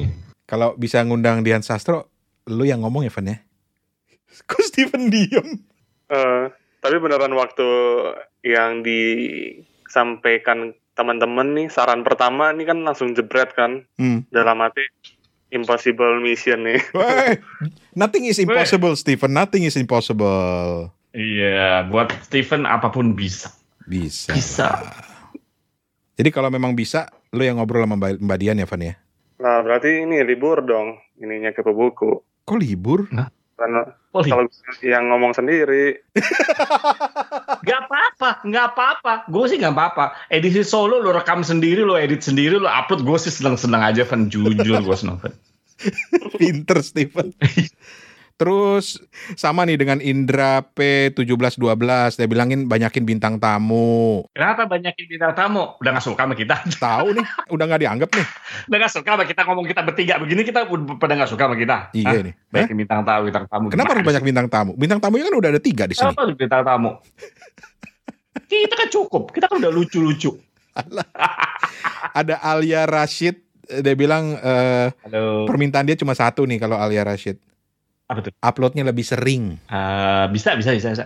S4: Kalau bisa ngundang Dian Sastro, lu yang ngomong ya Van ya? Kok Steven diem?
S1: Eh, tapi beneran waktu yang disampaikan teman-teman nih saran pertama nih kan langsung jebret kan
S4: Hmm.
S1: dalam hati impossible mission nih.
S4: Weh, nothing is impossible Steven, nothing is impossible.
S2: Iya, buat Steven apa pun bisa.
S4: Bisa.
S2: Bisa.
S4: Jadi kalau memang bisa, lu yang ngobrol sama Mbak Mbak Dian ya Van ya?
S1: Nah berarti ini libur dong ininya kepo buku.
S4: Kok libur?
S1: Karena
S2: Oh,
S1: kalau yang ngomong sendiri
S2: Gak apa-apa, gak apa-apa. Gue sih gak apa-apa. Edisi solo lo rekam sendiri, lo edit sendiri, lo upload. Gue sih seneng-seneng aja, Van. Jujur gue seneng, Van.
S4: Pinter Steven. Terus sama nih dengan Indra P1712 dia bilangin banyakin bintang tamu.
S2: Kenapa banyakin bintang tamu? Udah gak suka sama kita.
S4: Tahu nih, udah nggak dianggap nih.
S2: Udah gak suka sama kita ngomong kita bertiga begini, kita pada gak suka sama kita.
S4: Iya
S2: Hah?
S4: nih. Hah?
S2: Banyakin bintang tamu, bintang tamu.
S4: Kenapa harus banyak bintang tamu? Bintang tamunya kan udah ada tiga di sini.
S2: Kenapa harus bintang tamu? kita kan cukup. Kita kan udah lucu-lucu.
S4: Ada Alia Rashid, dia bilang eh,
S2: Halo.
S4: permintaan dia cuma satu nih kalau Alia Rashid.
S2: Apa tuh?
S4: Uploadnya lebih sering.
S2: Eh, bisa, bisa, bisa, bisa.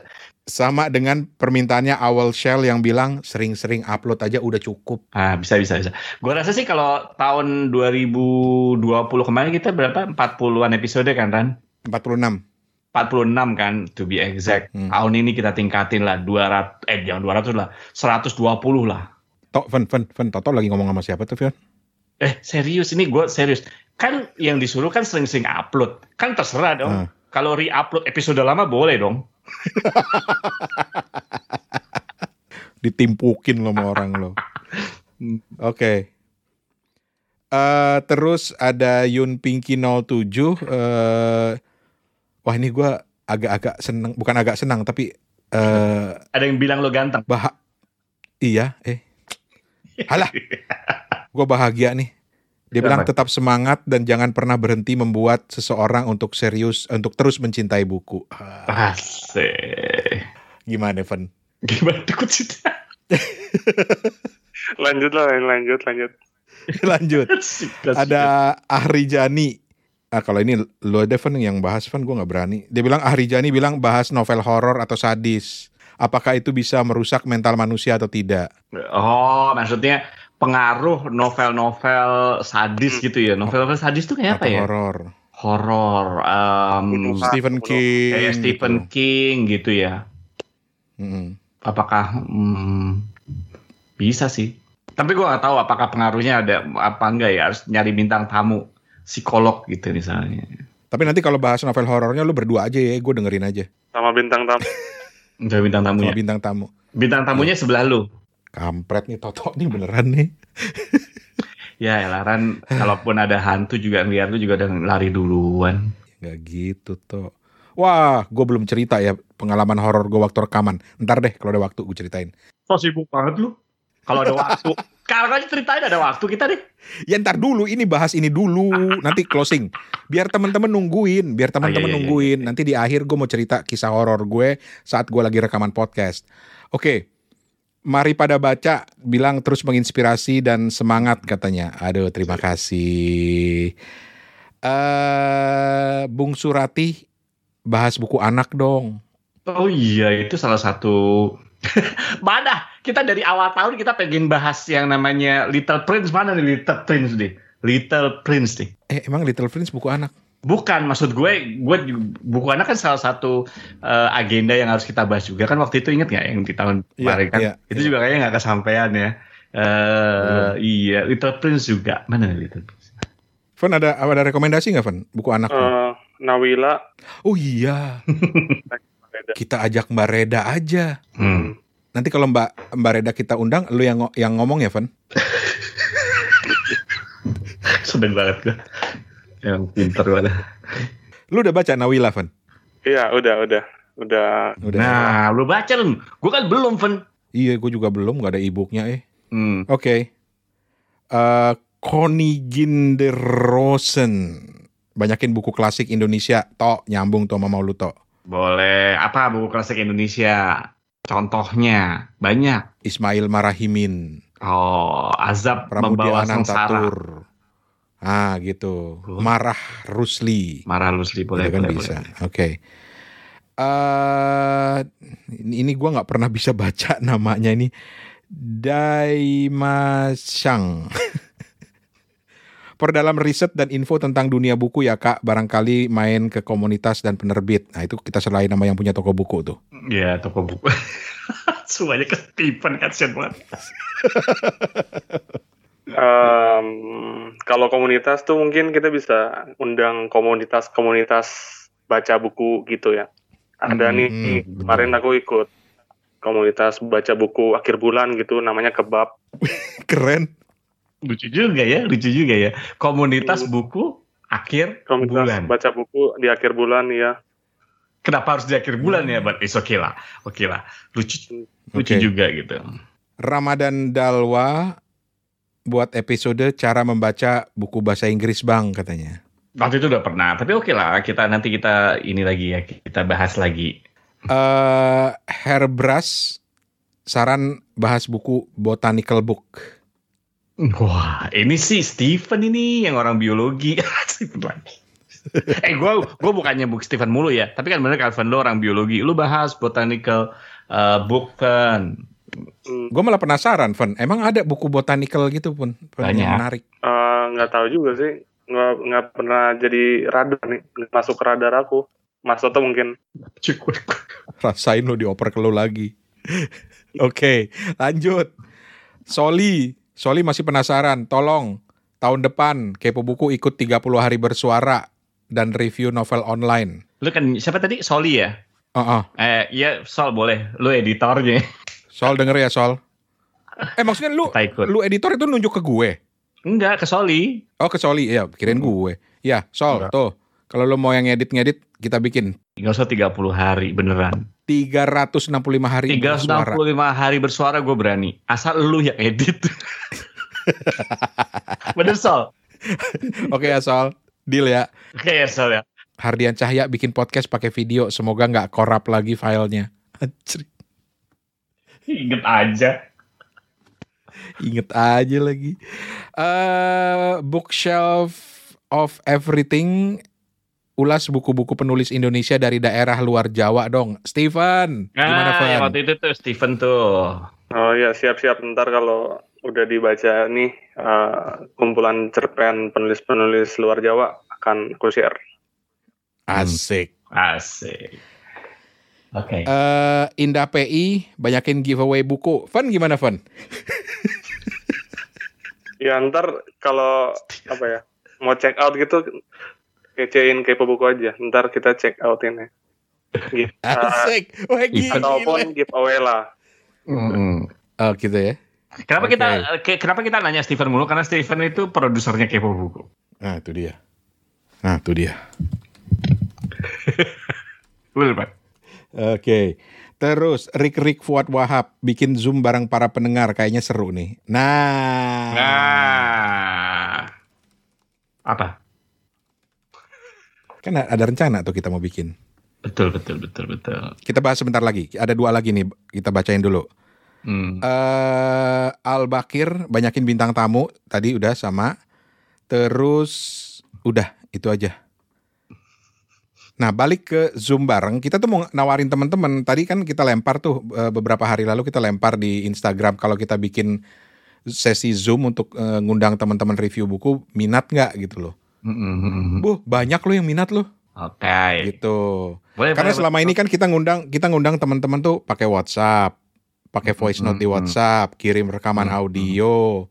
S4: Sama dengan permintaannya Awal Shell yang bilang sering-sering upload aja udah cukup.
S2: Ah, bisa, bisa, bisa. Gue rasa sih kalau tahun 2020 kemarin kita berapa? 40-an episode kan, Ran?
S4: 46.
S2: 46 kan, to be exact.
S4: Hmm.
S2: Tahun ini kita tingkatin lah, 200, eh jangan 200 lah, 120 lah.
S4: Tok, Fen, Fen, Fen, Toto lagi ngomong sama siapa tuh, Fion?
S2: Eh, serius, ini gue serius. Kan yang disuruh kan sering-sering upload. Kan terserah dong.
S4: Hmm.
S2: Kalau re-upload episode lama boleh dong.
S4: Ditimpukin lo sama orang lo. Oke. Eh, terus ada Yun Pinky 07. eh wah ini gua agak-agak seneng, bukan agak senang tapi eh
S2: Ada yang bilang lo ganteng.
S4: bah iya eh halah gue bahagia nih. Dia bilang
S2: Kenapa?
S4: tetap semangat dan jangan pernah berhenti membuat seseorang untuk serius untuk terus mencintai buku. Ah,
S2: Asik.
S4: gimana Evan?
S2: Gimana takut sih?
S1: lanjut lah lanjut lanjut.
S4: lanjut. Ada Ahri Jani. Ah kalau ini lo ada Evan yang bahas Evan gue nggak berani. Dia bilang Ahri Jani bilang bahas novel horor atau sadis. Apakah itu bisa merusak mental manusia atau tidak?
S2: Oh, maksudnya pengaruh novel-novel sadis gitu ya. Novel-novel sadis tuh kayak apa ya?
S4: horor
S2: Horor.
S1: Bunuh.
S4: Stephen. King
S2: kayak Stephen
S4: gitu.
S2: King gitu ya.
S4: Mm-mm.
S2: Apakah hmm, bisa sih? Tapi gua nggak tahu apakah pengaruhnya ada apa enggak ya. Harus nyari bintang tamu psikolog gitu misalnya.
S4: Tapi nanti kalau bahas novel horornya lu berdua aja ya, gue dengerin aja.
S1: Sama bintang tamu.
S2: Enggak bintang
S4: Sama
S2: tamunya.
S4: bintang tamu.
S2: Bintang tamunya sebelah lu.
S4: Kampret nih Toto nih beneran nih.
S2: Ya, Elaran, kalaupun ada hantu juga ngeliat lu juga udah lari duluan.
S4: Gak gitu toh. Wah, gue belum cerita ya pengalaman horor gue waktu rekaman. Ntar deh kalau ada waktu gue ceritain.
S2: So sibuk banget lu. Kalau ada waktu. Kalau aja ceritain ada waktu kita deh.
S4: Ya ntar dulu, ini bahas ini dulu. Nanti closing. Biar temen-temen nungguin. Biar temen-temen
S2: iya, iya,
S4: nungguin. Nanti di akhir gue mau cerita kisah horor gue saat gue lagi rekaman podcast. Oke. Mari pada baca, bilang terus menginspirasi dan semangat katanya. Aduh, terima kasih. eh Bung Surati bahas buku anak dong.
S2: Oh iya, itu salah satu. mana? Kita dari awal tahun kita pengen bahas yang namanya Little Prince. Mana nih Little Prince deh? Little Prince deh.
S4: Eh, emang Little Prince buku anak?
S2: Bukan, maksud gue, gue buku anak kan salah satu uh, agenda yang harus kita bahas juga kan waktu itu inget nggak yang di tahun
S4: Iya,
S2: kemarin kan?
S4: iya,
S2: itu
S4: iya.
S2: juga kayaknya nggak kesampaian ya. Eh iya, Little Prince juga. Mana Little Prince?
S4: Fen ada ada rekomendasi nggak Fen buku anak?
S1: Eh, Nawila
S4: oh iya, kita ajak Mbak Reda aja.
S2: Hmm.
S4: Nanti kalau Mbak Mbak Reda kita undang, lu yang yang ngomong ya Fen?
S2: Sedang banget gue. Yang pinter banget.
S4: Lu udah baca Nawila Fen?
S1: Iya, udah, udah, udah.
S4: Udah.
S2: Nah, lu baca lu. Gue kan belum, Fen.
S4: Iya, gue juga belum, nggak ada e-booknya eh.
S2: Hmm.
S4: Oke. Eh Koniginde Rosen. Banyakin buku klasik Indonesia. Tok, nyambung tuh sama mau lu tok.
S2: Boleh. Apa buku klasik Indonesia? Contohnya banyak.
S4: Ismail Marahimin.
S2: Oh, azab membawa
S4: Pramudia
S2: sengsara.
S4: Anantatur. Ah, gitu. Marah Rusli.
S2: Marah Lusli boleh,
S4: Gitu kan
S2: boleh,
S4: bisa. Oke. Eh ini, ini gua nggak pernah bisa baca namanya ini. Daimashang. Perdalam riset dan info tentang dunia buku ya kak, barangkali main ke komunitas dan penerbit. Nah itu kita selain nama yang punya toko buku tuh.
S2: Iya, toko buku. Semuanya ketipan kasihan banget.
S1: Em, kalau komunitas tuh mungkin kita bisa undang komunitas-komunitas baca buku gitu ya. Ada
S2: Hmm,
S1: nih,
S4: hmm.
S1: kemarin aku ikut komunitas baca buku akhir bulan gitu, namanya Kebab.
S4: Keren.
S2: Lucu juga ya, lucu juga ya. Komunitas
S1: Hmm.
S2: buku akhir
S1: Komunitas
S2: bulan.
S1: baca buku di akhir bulan ya.
S2: Kenapa harus di akhir bulan ya? But it's okay lah. Oke lah. Lucu, lucu
S4: Oke.
S2: juga gitu.
S4: Ramadan Dalwa buat episode cara membaca buku bahasa Inggris bang katanya.
S2: Waktu itu udah pernah, tapi oke lah. Kita nanti kita ini lagi ya, kita bahas lagi.
S4: eh Herbras saran bahas buku botanical book.
S2: Wah, ini sih Steven ini yang orang biologi. Lagi. eh, gue gue bukannya book Steven mulu ya, tapi kan bener Calvin lo orang biologi. Lu bahas botanical uh, book kan.
S1: Hmm,
S4: Gue malah penasaran, Van. Emang ada buku botanical gitu pun? Van, yang
S2: Banyak.
S4: menarik.
S1: eh, nggak tahu juga sih, nggak nggak pernah jadi radar nih, nggak masuk ke radar aku. Mas Toto mungkin.
S2: Cukup.
S4: Rasain lo dioper ke lo lagi. Oke, lanjut. Soli, Soli masih penasaran. Tolong tahun depan Kepo Buku ikut 30 hari bersuara dan review novel online.
S2: Lu kan siapa tadi? Soli ya?
S4: Oh, oh.
S2: Eh, iya Sol boleh. Lu editornya.
S4: Sol denger ya Sol. Eh maksudnya lu lu editor itu nunjuk ke gue?
S2: Enggak, ke Soli.
S4: Oh ke Soli, ya kirain gue. Ya Sol,
S2: Enggak.
S4: tuh. Kalau lu mau yang ngedit-ngedit, kita bikin
S2: Gak usah 30 hari beneran.
S4: 365 hari bersuara.
S2: 365 hari bersuara gue berani. Asal lu yang edit. Bener Sol?
S4: Oke ya Sol, deal ya.
S2: Oke ya Sol ya.
S4: Hardian Cahya bikin podcast pakai video, semoga nggak korup lagi filenya. Anjir,
S2: Ingat aja.
S4: Inget aja lagi. eh bookshelf of everything. Ulas buku-buku penulis Indonesia dari daerah luar Jawa dong. Steven, gimana
S2: Nah, yang
S4: Van?
S2: waktu itu tuh Steven tuh.
S1: Oh ya siap-siap ntar kalau udah dibaca nih eh, kumpulan cerpen penulis-penulis luar Jawa akan aku share.
S4: Asik.
S2: Asik. Oke.
S4: eh Indah PI banyakin giveaway buku. Van gimana Van?
S1: Ya ntar kalau apa ya mau check out gitu kecein kepo buku aja. Ntar kita check out ini. Gitu.
S4: Asik. Wah gila.
S1: ataupun giveaway lah.
S2: Mm-mm.
S4: Oh gitu ya.
S2: Kenapa
S4: Oke.
S2: kita ke- kenapa kita nanya Steven mulu? Karena Steven itu produsernya Kepo Buku.
S4: Nah itu dia. Nah itu dia.
S2: Betul, Pak.
S4: Oke. Terus Rick Rick Fuad Wahab bikin Zoom bareng para pendengar kayaknya seru nih. Nah.
S2: Nah. Apa?
S4: Kan ada rencana tuh kita mau bikin.
S2: Betul, betul, betul, betul.
S4: Kita bahas sebentar lagi. Ada dua lagi nih kita bacain dulu.
S2: Hmm.
S4: eh Al Bakir banyakin bintang tamu tadi udah sama. Terus udah itu aja. Nah balik ke Zoom bareng kita tuh mau nawarin teman-teman tadi kan kita lempar tuh eh, beberapa hari lalu kita lempar di Instagram kalau kita bikin sesi Zoom untuk eh, ngundang teman-teman review buku minat nggak gitu loh.
S2: Mm-mm.
S4: Buh, banyak lo yang minat lo
S2: Oke.
S4: gitu.
S2: Boleh,
S4: Karena
S2: boleh,
S4: selama
S2: boleh.
S4: ini kan kita ngundang kita ngundang teman-teman tuh pakai WhatsApp, pakai voice note di
S2: Hmm, hmm.
S4: WhatsApp, kirim rekaman
S2: Hmm,
S4: audio.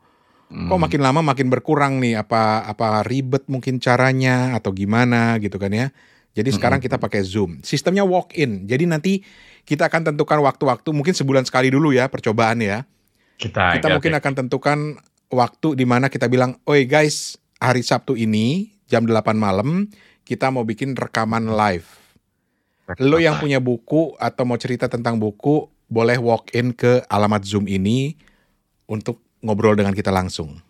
S2: Mm.
S4: Kok makin lama makin berkurang nih apa apa ribet mungkin caranya atau gimana gitu kan ya. Jadi sekarang
S2: Mm-mm.
S4: kita pakai Zoom. Sistemnya walk in. Jadi nanti kita akan tentukan waktu-waktu mungkin sebulan sekali dulu ya percobaan ya.
S2: kita
S4: Kita mungkin akan tentukan waktu di mana kita bilang, "Oi guys, hari Sabtu ini jam 8 malam kita mau bikin rekaman live." Lo yang punya buku atau mau cerita tentang buku, boleh walk in ke alamat Zoom ini untuk ngobrol dengan kita langsung.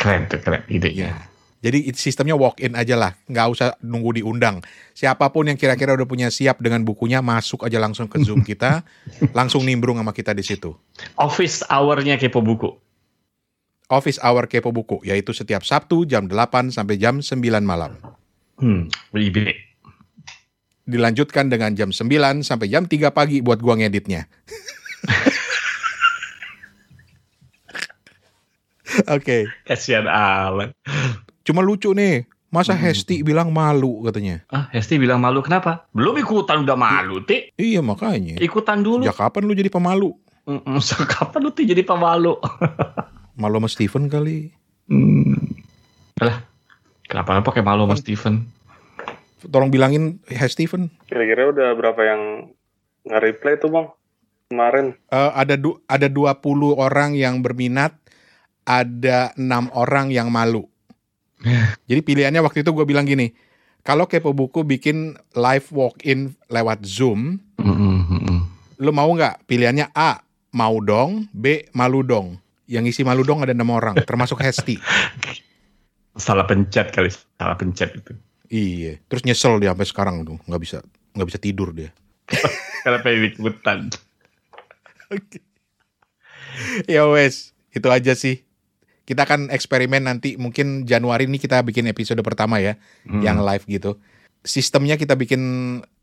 S2: keren tuh keren idenya.
S4: Jadi sistemnya walk in aja lah, nggak usah nunggu diundang. Siapa pun yang kira-kira udah punya siap dengan bukunya, masuk aja langsung ke Zoom kita, langsung nimbrung sama kita di situ.
S2: Office hour-nya kepo buku.
S4: Office Hour Kepo Buku, yaitu setiap Sabtu jam 8 sampai jam 9 malam.
S2: Hmm, ide.
S4: Dilanjutkan dengan jam 9 sampai jam 3 pagi buat gua ngeditnya. Oke.
S2: Kasihan Alan.
S4: Cuma lucu nih. Masa
S2: Hmm.
S4: Hesti bilang malu katanya.
S2: Ah, Hesti bilang malu kenapa? Belum ikutan udah malu, Ti.
S4: Iya makanya.
S2: Ikutan dulu.
S4: Ya kapan lu jadi pemalu?
S2: Mm-mm, so, Kapan lu Ti jadi pemalu?
S4: Malu sama Steven kali.
S2: Hmm. Alah, kenapa lu pakai malu sama Steven?
S4: Tolong bilangin Hey Steven.
S1: Kira-kira udah berapa yang nge-reply tuh bang kemarin?
S4: Eh, ada du ada 20 orang yang berminat, ada enam orang yang malu. Jadi pilihannya waktu itu gue bilang gini, kalau kepo buku bikin live walk-in lewat Zoom,
S2: mm-mm.
S4: lu mau nggak? Pilihannya A, mau dong, B, malu dong. Yang isi malu dong ada enam orang, termasuk Hesti.
S2: Salah pencet kali, salah pencet itu.
S4: iya, terus nyesel dia sampai sekarang tuh, nggak bisa nggak bisa tidur dia.
S2: Karena pengen ikutan.
S4: ya wes, itu aja sih. Kita akan eksperimen nanti mungkin Januari ini kita bikin episode pertama ya,
S2: Hmm.
S4: yang live gitu. Sistemnya kita bikin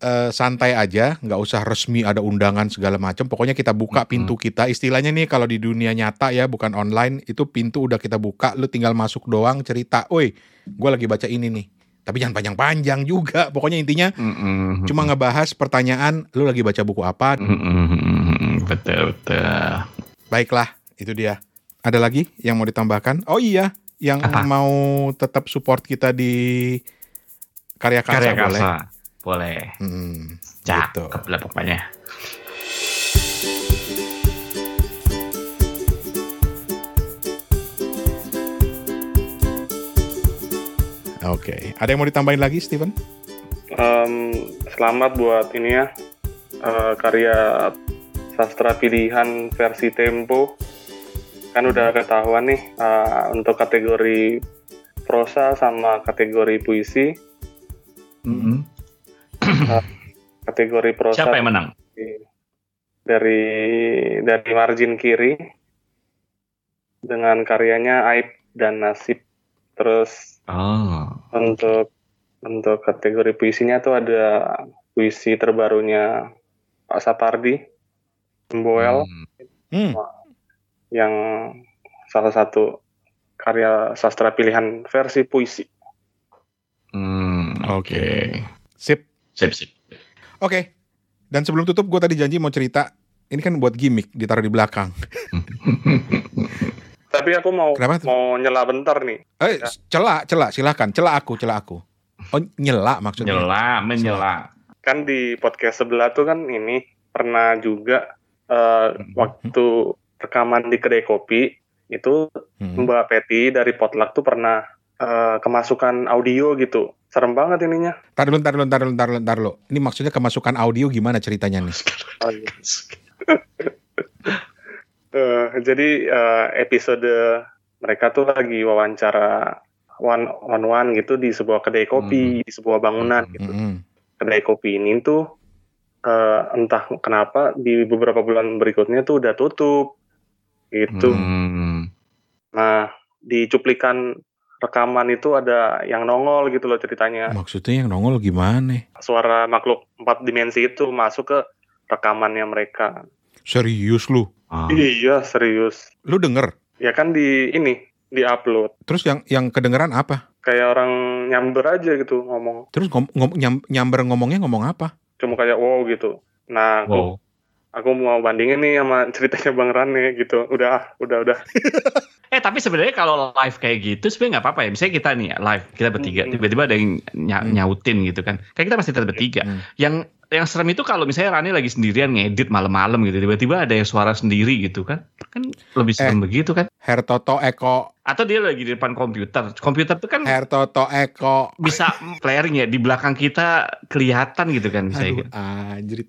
S4: eh, santai aja, nggak usah resmi ada undangan segala macam. Pokoknya kita buka
S2: Mm-mm.
S4: pintu kita. Istilahnya nih kalau di dunia nyata ya, bukan online, itu pintu udah kita buka, lu tinggal masuk doang cerita. Oi, gue lagi baca ini nih. Tapi jangan panjang-panjang juga. Pokoknya intinya
S2: Mm-mm.
S4: cuma ngebahas pertanyaan, lu lagi baca buku apa?
S2: Mm-mm. Betul, betul.
S4: Baiklah, itu dia. Ada lagi yang mau ditambahkan? Oh iya, yang
S2: Apa?
S4: mau tetap support kita di karya karsa
S2: Karya
S4: boleh.
S2: karsa. Boleh.
S4: Hmm, gitu.
S2: Cakep lah pokoknya.
S4: Oke, ada yang mau ditambahin lagi, Steven?
S1: Em, selamat buat ini ya eh, karya sastra pilihan versi Tempo. Kan udah ketahuan nih eh, untuk kategori prosa sama kategori puisi.
S2: Mm-mm.
S1: Kategori prosa
S2: Siapa yang menang?
S1: dari dari margin kiri dengan karyanya Aib dan Nasib. Terus
S2: Oh.
S1: untuk untuk kategori puisinya tuh ada puisi terbarunya Pak Sapardi Mboel
S2: Hmm.
S4: Hmm,
S1: yang salah satu karya sastra pilihan versi puisi.
S2: Hmm, Oke.
S4: sip.
S2: Sip, sip.
S4: Oke. Dan sebelum tutup, gue tadi janji mau cerita. Ini kan buat gimmick, ditaruh di belakang.
S1: Tapi aku mau
S4: Kenapa
S1: mau nyela bentar nih.
S4: Eh,
S1: Ya.
S4: celak, celak, silakan. Celak aku, celak aku. Oh, nyela maksudnya.
S2: Nyela, menyela.
S1: Kan di podcast sebelah tuh kan ini pernah juga eh, waktu rekaman di kedai kopi itu
S4: Hmm.
S1: Mbak Peti dari Potluck tuh pernah eh, kemasukan audio gitu. Serem banget ininya.
S4: Ntar dulu, ntar dulu, ntar dulu, ntar dulu, ntar dulu. Ini maksudnya kemasukan audio gimana ceritanya nih?
S1: Eh, jadi eh, episode mereka tuh lagi wawancara one on one gitu di sebuah kedai kopi di sebuah bangunan gitu.
S4: Mm-mm.
S1: Kedai kopi ini tuh eh, entah kenapa di beberapa bulan berikutnya tuh udah tutup gitu.
S2: Hmm.
S1: Nah di cuplikan rekaman itu ada yang nongol gitu loh ceritanya.
S4: Maksudnya yang nongol gimana?
S1: Suara makhluk empat dimensi itu masuk ke rekamannya mereka.
S4: Serius lu?
S2: Oh.
S1: Iya serius.
S4: Lu denger?
S1: Ya kan di ini di upload.
S4: Terus yang yang kedengeran apa?
S1: kayak orang nyamber aja gitu ngomong
S4: Terus ngom, ngom- nyam- nyamber ngomongnya ngomong apa?
S1: cuma kayak wow gitu nah
S2: Wow.
S1: Aku mau bandingin nih sama ceritanya bang Rane gitu udah udah udah
S2: Eh tapi sebenarnya kalau live kayak gitu sebenarnya nggak apa-apa ya. Misalnya kita nih live kita bertiga,
S1: Hmm.
S2: tiba-tiba ada yang
S4: Hmm.
S2: nyautin gitu kan. Kayak kita masih tetap bertiga.
S4: Hmm.
S2: Yang yang serem itu kalau misalnya Rani lagi sendirian ngedit malam-malam gitu, tiba-tiba ada yang suara sendiri gitu kan. Kan lebih serem begitu kan.
S4: Her Toto Eko,
S2: Atau dia lagi di depan komputer. Komputer itu kan
S4: Her Toto Eko.
S2: bisa flaring ya di belakang kita kelihatan gitu kan bisa
S4: Aduh, anjrit.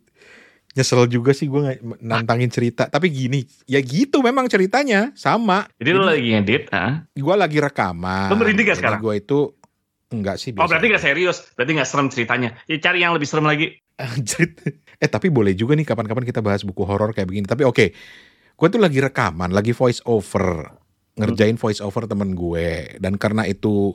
S4: Nyesel juga sih gue nantangin cerita. Tapi gini, ya gitu memang ceritanya. Sama.
S2: Jadi lu lagi ngedit, ah.
S4: Gue lagi rekaman.
S2: Lu merinding gak sekarang?
S4: Gue itu enggak sih.
S2: Oh
S4: biasa.
S2: berarti gak serius, berarti gak serem ceritanya. Ya cari yang lebih serem lagi.
S4: Eh tapi boleh juga nih kapan-kapan kita bahas buku horor kayak begini. Tapi oke, gue tuh lagi rekaman, lagi voice over, ngerjain voice over temen gue. Dan karena itu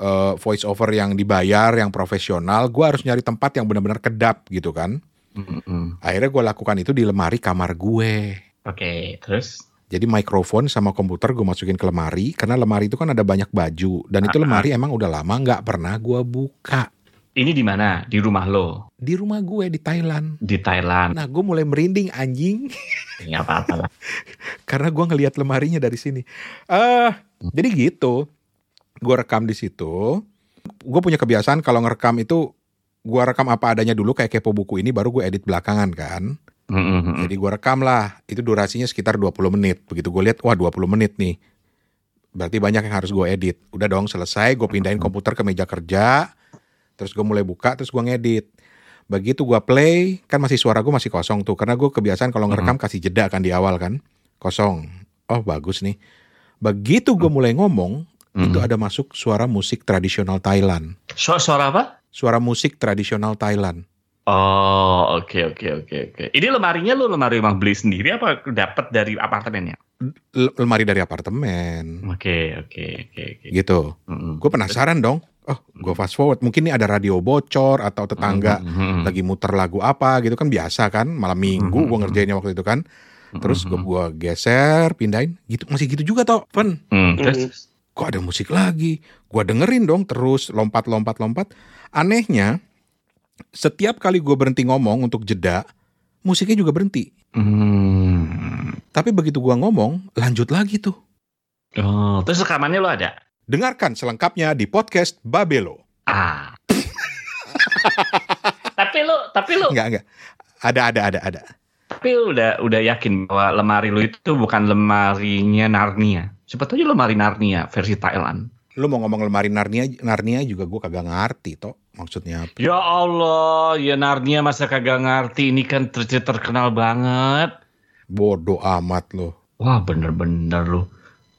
S4: eh, voice over yang dibayar, yang profesional, gue harus nyari tempat yang benar-benar kedap gitu kan.
S2: Mm-mm.
S4: Akhirnya gue lakukan itu di lemari kamar gue.
S2: Oke, terus?
S4: Jadi mikrofon sama komputer gue masukin ke lemari karena lemari itu kan ada banyak baju dan itu
S2: Ah, ah.
S4: lemari emang udah lama nggak pernah gue buka
S2: Ini di mana? Di rumah lo
S4: di rumah gue di Thailand.
S2: di Thailand.
S4: Nah gue mulai merinding anjing
S2: apa-apa lah.
S4: karena gue ngelihat lemarinya dari sini. Eh, jadi gitu. Gue rekam di situ. Gue punya kebiasaan kalau ngerekam itu gue rekam apa adanya dulu kayak kepo buku ini baru gue edit belakangan kan.
S2: Mm-mm.
S4: Jadi gue rekam lah. Itu durasinya sekitar 20 menit. Begitu gue lihat wah 20 menit nih. Berarti banyak yang harus gue edit. Udah dong selesai gue pindahin komputer ke meja kerja. Terus gue mulai buka terus gue ngedit. Begitu gue play kan masih suara gue masih kosong tuh. Karena gue kebiasaan kalau ngerekam kasih jeda kan di awal kan. Kosong. Oh bagus nih. Begitu gue mulai ngomong
S2: Mm.
S4: itu ada masuk suara musik tradisional Thailand.
S2: Su- suara apa?
S4: Suara musik tradisional Thailand.
S2: Oh, oke oke oke oke. Ini lemarinya lu lemari emang beli sendiri apa dapat dari apartemennya?
S4: L- lemari dari apartemen.
S2: Oke oke oke oke.
S4: Gitu.
S2: Mm-mm.
S4: Gue penasaran dong. Oh, gue fast forward. Mungkin nih ada radio bocor atau tetangga
S2: Mm-mm.
S4: lagi muter lagu apa gitu kan biasa kan. Malam minggu gue ngerjainnya waktu itu kan. Terus gue gua geser, pindahin. Gitu masih gitu juga toh, Pen.
S2: Mm, terus
S4: Kok ada musik lagi? Gue dengerin dong terus lompat lompat lompat. Anehnya setiap kali gue berhenti ngomong untuk jeda, musiknya juga berhenti.
S2: Hmm.
S4: Tapi begitu gue ngomong, lanjut lagi tuh.
S2: Oh, terus rekamannya lo ada?
S4: Dengarkan selengkapnya di podcast Babelo.
S2: Ah. tapi lu tapi lu
S4: Enggak, enggak. Ada, ada, ada, ada.
S2: tapi udah udah yakin bahwa lemari lu itu bukan lemarinya Narnia. Siapa tahu aja lemari Narnia versi Thailand.
S4: Lu mau ngomong lemari Narnia, Narnia juga gue kagak ngerti toh maksudnya apa.
S2: Ya Allah, ya Narnia masa kagak ngerti ini kan ter terkenal banget.
S4: Bodoh amat lo.
S2: Wah bener-bener lu.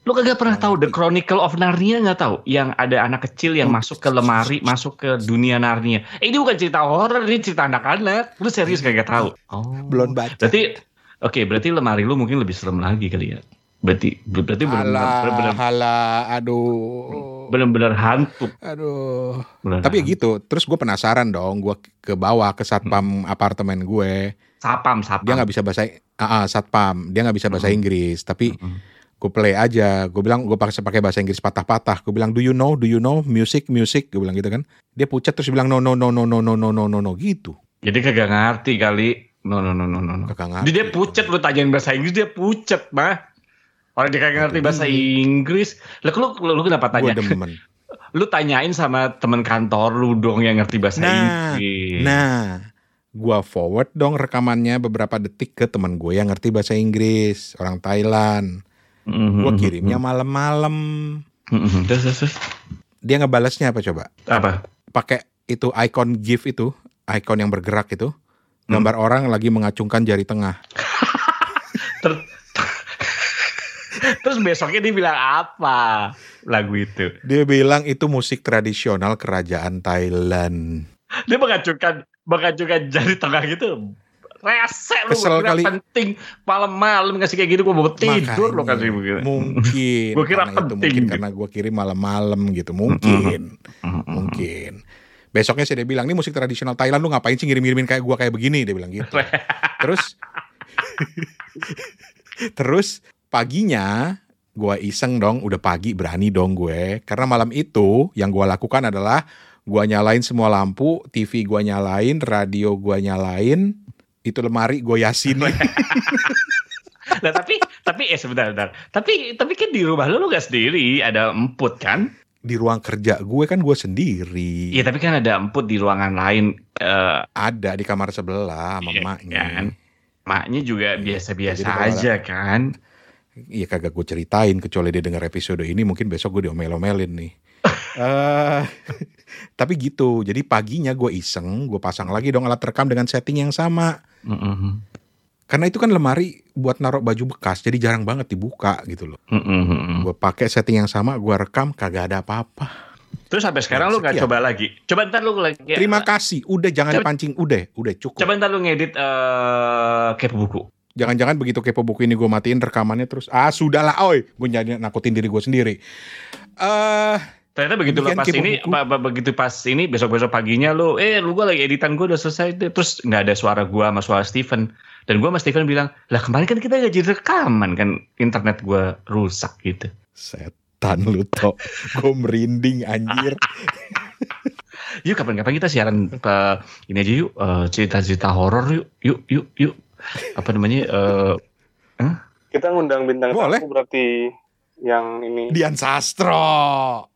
S2: Lu kagak pernah tahu The Chronicle of Narnia nggak tahu? Yang ada anak kecil yang masuk ke lemari, masuk ke dunia Narnia. Eh, ini bukan cerita horor, ini cerita anak-anak. Lu serius kagak tahu? Oh.
S4: Belum baca.
S2: Berarti, oke, berarti lemari lu mungkin lebih serem lagi kali ya. Berarti, berarti benar-benar,
S4: halah, aduh.
S2: benar-benar hantu.
S4: Aduh.
S2: Benar
S4: Tapi ya gitu, terus gue penasaran dong, gue ke bawah ke satpam apartemen gue.
S2: Sapam, sapam.
S4: Dia nggak bisa bahasa, ah, ah, satpam, dia nggak bisa bahasa
S2: Mm.
S4: Inggris. Tapi
S2: Mm-mm.
S4: gue play aja, gue bilang gue pakai pakai bahasa Inggris patah-patah. Gue bilang, do you know, do you know, music, music, gue bilang gitu kan. Dia pucat terus bilang no no no no no no no no no no gitu.
S2: Jadi kagak ngerti kali. No, no, no, no, no.
S4: Kagak ngerti.
S2: Dia pucet lu tanyain bahasa Inggris dia pucet mah. Orang dia kagak ngerti bahasa Inggris. Lah lu, lu, lu kenapa tanya?
S4: demen.
S2: Lu tanyain sama temen kantor lu dong yang ngerti bahasa
S4: Nah,
S2: Inggris.
S4: Nah, gua forward dong rekamannya beberapa detik ke teman gue yang ngerti bahasa Inggris, orang Thailand.
S2: Mhm,
S4: Gua
S2: mhm,
S4: kirimnya malam-malam.
S2: mhm, mhm. Terus, terus, terus.
S4: Dia ngebalasnya apa coba?
S2: Apa?
S4: Pakai itu icon GIF itu, icon yang bergerak itu,
S2: Hmm.
S4: gambar orang lagi mengacungkan jari tengah.
S2: Ter- Terus besoknya dia bilang apa lagu itu?
S4: Dia bilang itu musik tradisional kerajaan Thailand.
S2: Dia mengacungkan mengacungkan jari tengah gitu. Rese lu
S4: Kesel
S2: kira
S4: kali.
S2: penting malam-malam ngasih kayak gitu gua mau tidur lo kasih begitu.
S4: Mungkin.
S2: Gua kira
S4: itu
S2: penting
S4: mungkin
S2: gitu.
S4: karena gua kirim malam-malam gitu. Mungkin. Mungkin. Besoknya sih dia bilang, ini musik tradisional Thailand lu ngapain sih ngirim-ngirimin kayak gua kayak begini? Dia bilang gitu. Terus terus paginya gue iseng dong, udah pagi berani dong gue. Karena malam itu yang gue lakukan adalah gue nyalain semua lampu, TV gue nyalain, radio gue nyalain, itu lemari gue yasinin.
S2: Nah tapi tapi eh sebentar, sebentar. Tapi tapi kan di rumah lu lu gak sendiri, ada emput kan?
S4: di ruang kerja gue kan gue sendiri.
S2: Iya tapi kan ada emput di ruangan lain. eh
S4: Ada di kamar sebelah sama
S2: Iya,
S4: emaknya.
S2: kan? Maknya juga biasa-biasa
S4: Jadi kalau
S2: aja kan.
S4: Iya kagak gue ceritain kecuali dia dengar episode ini mungkin besok gue diomel-omelin nih. Eh, tapi gitu, jadi paginya gue iseng, gue pasang lagi dong alat rekam dengan setting yang sama.
S2: Mm-mm.
S4: Karena itu kan lemari buat naruh baju bekas, jadi jarang banget dibuka gitu loh.
S2: Mm-mm.
S4: Gue pakai setting yang sama, gue rekam kagak ada apa-apa.
S2: Terus sampai sekarang lu gak
S4: Sekian.
S2: coba lagi. Coba ntar lu lagi.
S4: Terima kasih, udah jangan
S2: Coba-
S4: dipancing, udah, udah cukup.
S2: Coba ntar lu ngedit eh kepo buku.
S4: Jangan-jangan begitu kepo buku ini gue matiin rekamannya terus. Ah sudahlah, oi, gue jadi nakutin diri gue sendiri. Eh,
S2: Ternyata begitu lepas ini, ba- ba- begitu pas ini besok-besok paginya lu, eh lu gua lagi editan gua udah selesai terus nggak ada suara gua sama suara Steven. Dan gua sama Steven bilang, lah kemarin kan kita nggak jadi rekaman kan internet gua rusak gitu.
S4: setan lu toh, gue merinding anjir.
S2: Yuk kapan-kapan kita siaran ke ini aja yuk eh, cerita-cerita horor yuk, yuk, yuk, yuk. Apa namanya? eh
S1: Kita ngundang bintang
S4: Boleh.
S1: tamu berarti yang ini.
S4: Dian Sastro.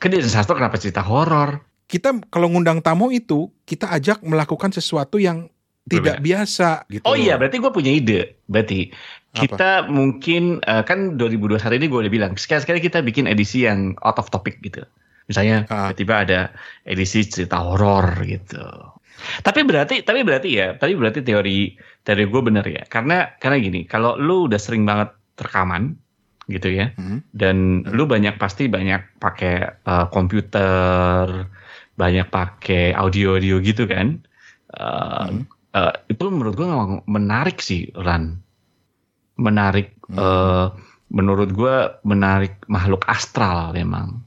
S2: kan di sastro kenapa cerita horor?
S4: Kita kalau ngundang tamu itu kita ajak melakukan sesuatu yang tidak biasa gitu.
S2: Oh
S4: loh.
S2: iya, berarti gue punya ide. Berarti
S4: Apa?
S2: kita mungkin eh, kan 2021 ini gue udah bilang sekali-sekali kita bikin edisi yang out of topic gitu. Misalnya
S4: Ah.
S2: tiba-tiba ada edisi cerita horor gitu. Tapi berarti tapi berarti ya, tapi berarti teori teori gue bener ya. Karena karena gini, kalau lu udah sering banget rekaman gitu ya,
S4: Hmm.
S2: dan lu banyak pasti banyak pakai eh, komputer, banyak pakai audio-audio gitu kan. Eh,
S4: Hmm.
S2: eh, itu menurut gue menarik sih Ran menarik
S4: Hmm.
S2: eh, menurut gue menarik makhluk astral memang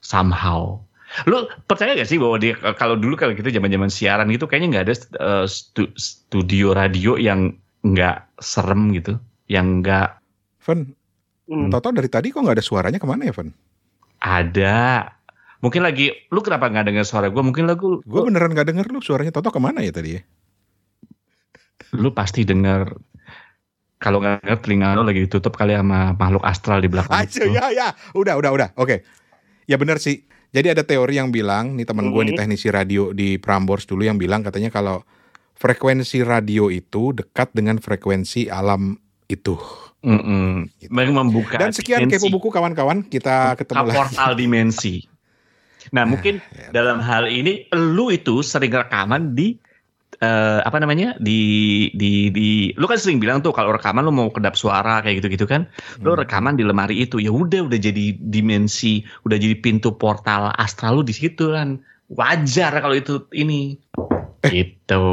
S2: somehow lu percaya gak sih bahwa dia kalau dulu kalau kita zaman zaman siaran gitu kayaknya nggak ada eh, stu- studio radio yang nggak serem gitu yang nggak
S4: Ven,
S1: Hmm.
S4: Toto dari tadi kok nggak ada suaranya ke mana ya, Ven?
S2: ada mungkin lagi lu kenapa nggak dengar suara gue mungkin lagu
S4: Gue beneran nggak denger lu suaranya Toto ke mana ya tadi ya?
S2: lu pasti dengar kalau nggak denger telinga lu lagi ditutup kali sama makhluk astral di belakang
S4: Aja ya ya, udah udah udah. Oke. Ya bener sih. Jadi ada teori yang bilang, nih teman gue nih teknisi radio di Prambors dulu yang bilang katanya kalau frekuensi radio itu dekat dengan frekuensi alam itu.
S2: Mm-mm.
S4: Gitu.
S2: Mereka membuka
S4: Dan sekian
S2: dimensi.
S4: kepo buku kawan-kawan, kita ketemu lagi.
S2: portal dimensi. Nah, mungkin
S4: ya.
S2: dalam hal ini lu itu sering rekaman di eh, apa namanya? di di di lu kan sering bilang tuh kalau rekaman lu mau kedap suara kayak gitu-gitu kan. Lu
S4: Hmm.
S2: rekaman di lemari itu. Ya udah udah jadi dimensi, udah jadi pintu portal astral lu di situ kan. Wajar kalau itu ini.
S4: Eh.
S2: Gitu.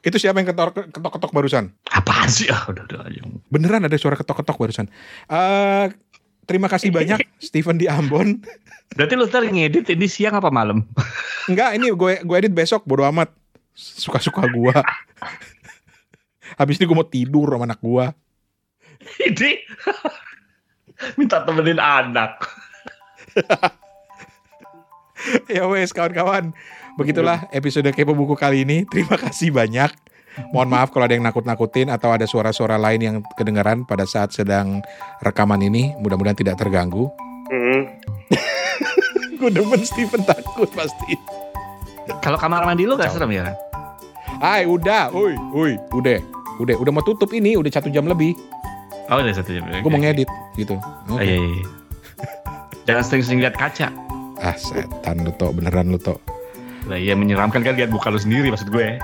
S4: Itu siapa yang ketok- ketok-ketok barusan?
S2: Apaan sih? Ah, udah udah aja.
S4: Beneran ada suara ketok-ketok barusan. Eh terima kasih banyak Steven di Ambon.
S2: Berarti lu ntar ngedit ini siang apa malam?
S4: Enggak, ini gue gue edit besok bodo amat. Suka-suka gua. Habis ini gue mau tidur sama anak gua.
S2: ini minta temenin anak.
S4: Ya wes kawan-kawan. Begitulah episode Kepo Buku kali ini. Terima kasih banyak. Mohon maaf kalau ada yang nakut-nakutin atau ada suara-suara lain yang kedengaran pada saat sedang rekaman ini. Mudah-mudahan tidak terganggu.
S1: Hmm.
S4: Gue demen Steven takut pasti.
S2: Kalau kamar mandi lu gak serem ya?
S4: Hai, udah. Uy, uy, udah. Udah, udah mau tutup ini. Udah satu jam lebih.
S2: Oh udah satu jam.
S4: Gue mau ngedit gitu.
S2: Oh,
S4: Oke.
S2: iya, iya. Jangan sering-sering lihat kaca.
S4: Ah, setan lu tok. Beneran lu tok.
S2: Lah iya menyeramkan kan lihat muka lu sendiri maksud gue.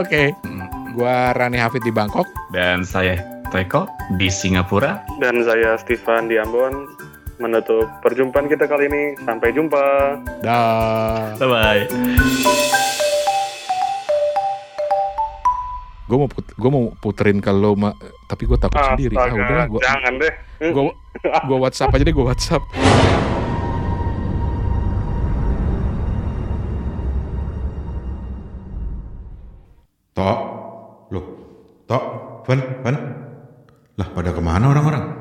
S4: Oke.
S2: Hmm.
S4: Gua Rani Hafid di Bangkok.
S2: Dan saya Teko di Singapura.
S1: Dan saya Stefan di Ambon menutup perjumpaan kita kali ini. Sampai jumpa.
S4: Dah.
S2: Bye bye.
S4: Gue mau put gua mau puterin lo, Ma. tapi gue takut sendiri. Ah,
S1: Astaga,
S4: udahlah, gua,
S1: jangan deh.
S4: gua, gua WhatsApp aja deh, gue WhatsApp. Tok, loh, Tok, Ven, Ven, Lah pada ke mana orang-orang?